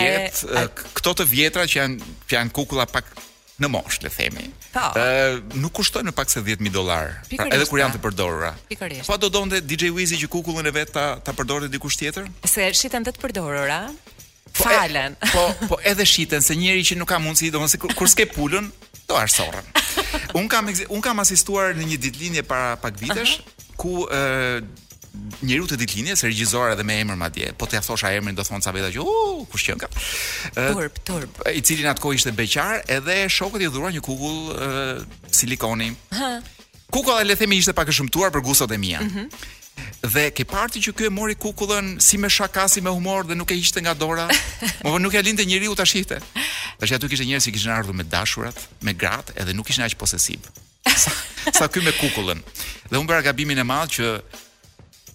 nga këto të vjetra që janë që janë kukulla pak në moshë, le të themi, po. Ë nuk kushtojnë më pak se 10000 dollarë, pra edhe kur janë të përdorura. Pikërisht. Po do donte DJ Wizi që kukullën e vet ta ta përdorte dikush tjetër? Se shiten vetë të përdorura. Po, falen. E, po, po edhe shiten se njëri që nuk ka mundësi, domethënë kur, kur s'ke pulën, do hash sorrën. Unë kam unë kam asistuar në një ditëlindje para pak vitesh uh -huh. ku ë njeriu i ditëlindjes, regjisor edhe me emër madje, po t'ia thosha emrin do thonë ca veta që u kush qenka. Turp, turp. I cili në atë kohë ishte beqar, edhe shokët i dhuruan një kukull silikoni. Hë. Kukulla le themi ishte pak e shëmtuar për gustot e mia. Mm -hmm. Dhe ke parë ti që ky e mori kukullën si me shaka, si me humor dhe nuk e hiqte nga dora. Më vonë nuk ia linte njeriu ta shihte. Tash aty kishte njerëz që kishin ardhur me të dashurat, me gratë, edhe nuk ishin aq posesivë. Sa, sa ky me kukullën. Dhe unë bëra gabimin e madh që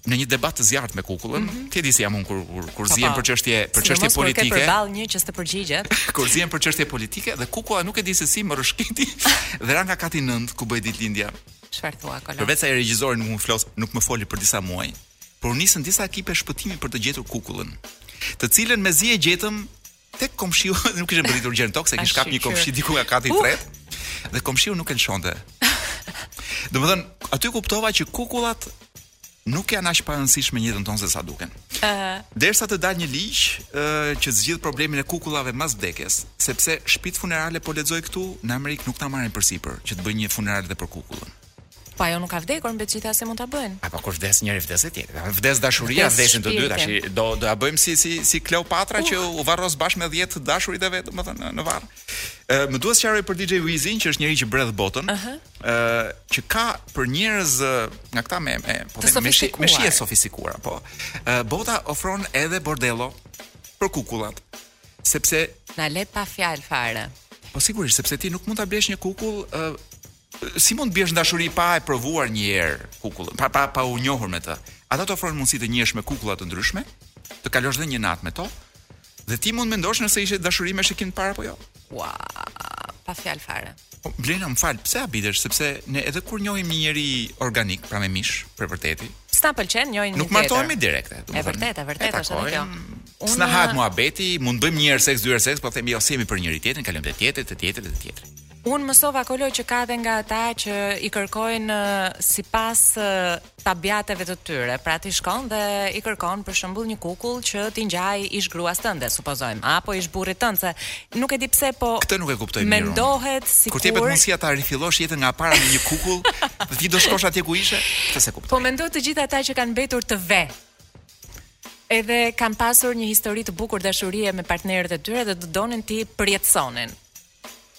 në një debat të zjarrtë me kukullën, mm -hmm. ti e di si jam unë kur kur, kur po, zien po. për çështje për çështje politike. Sidomos kur ke përballë një që s'të përgjigjet. kur zien për çështje politike dhe kukulla nuk e di se si më rrëshqiti dhe ra nga kati 9 ku bëhej ditëlindja. Çfarë thua Kolo? Përveç se regjisori nuk më flet, nuk më foli për disa muaj, por nisën disa ekipe shpëtimi për të gjetur kukullën, të cilën mezi e gjetëm Tek komshiu nuk kishte mbërritur gjer në tokë, se e kish kap një komshi diku nga kati i tretë. Dhe komshiu nuk e lëshonte. Domethënë, aty kuptova që kukullat nuk janë aq të parëndësishme në jetën tonë se sa duken. Ëh. Derisa të dalë një ligj uh, që zgjidh problemin e kukullave mas vdekjes, sepse shtëpitë funerale po lexoj këtu në Amerikë nuk ta marrin përsipër që të bëjnë një funeral dhe për kukullën. Po ajo nuk ka vdekur, mbi të gjitha si mund ta bëjnë. Apo kur vdes njëri vdes dhe tjetri. Vdes dashuria, vdesin të dy tash. Do do ia bëjmë si si si Kleopatra uh. që u varros bashkë me 10 të dashurit e vet, domethënë në varr. Ë më duhet të sqaroj për DJ Wizin që është njeri që bredh botën. Ëh. Uh -huh. Ë që ka për njerëz nga këta me me po me me shi, me shije të sofistikuara, po. Ë bota ofron edhe bordello për kukullat. Sepse na le pa fjalë fare. Po sigurisht, sepse ti nuk mund ta blesh një kukull Si mund të biesh në dashuri pa e provuar një herë kukullën, pa pa pa u njohur me të? Ata të ofrojnë mundësi të njihesh me kukulla të ndryshme, të kalosh dhe një natë me to, dhe ti mund të mendosh nëse ishte dashuri me shikim të parë apo jo. Ua, pa fjalë fare. Po Blena, më fal, pse habitesh? Sepse ne edhe kur njohim një njeri organik, pra me mish, për vërteti, S'na pëlqen njëri nuk martohemi direkt. E vërtetë, e vërtetë është edhe kjo. Mund të na hahet muhabeti, mund të bëjmë një herë seks, dy herë seks, po themi jo, s'jemi për njëri tjetrin, kalojmë te tjetri, te tjetri, te tjetri. Unë mësova Kolo që ka dhe nga ata që i kërkojnë sipas tabiateve të tyre. Pra ti shkon dhe i kërkon për shembull një kukull që t'i ngjajë ish gruas tënde, supozojmë, apo ish burrit tënd se nuk e di pse po Këtë nuk e kuptoj mirë. Mendohet sikur kur të jepet mundësia ta rifillosh jetën nga para me një kukull, dhe ti do shkosh atje ku ishe? Këtë s'e kuptoj. Po mendo të gjithë ata që kanë mbetur të ve. Edhe kanë pasur një histori të bukur dashurie me partnerët e tyre dhe do donin t'i përjetësonin.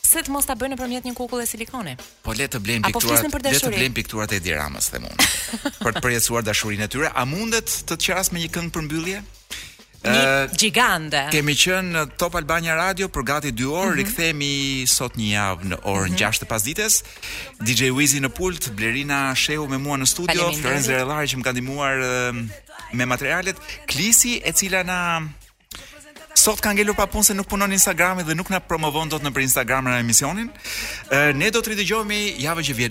Pse të mos ta bëjë nëpërmjet një kukulle silikoni? Po le të blejmë pikturat, le të blejmë pikturat e Edi Ramës them unë. për të përjetësuar dashurinë e tyre, a mundet të të qeras me një këngë për mbyllje? Një uh, gjigante. Kemi qenë në Top Albania Radio për gati 2 orë, mm -hmm. rikthehemi sot një javë në orën mm -hmm. 6 të pasdites. DJ Wizi në pult, Blerina Shehu me mua në studio, Florenz Rellari që më ka ndihmuar uh, me materialet, Klisi e cila na Sot ka ngelur pa punë se nuk punon Instagrami dhe nuk na promovon dot nëpër Instagram emisionin. Ne do të ridëgjohemi javën që vjen.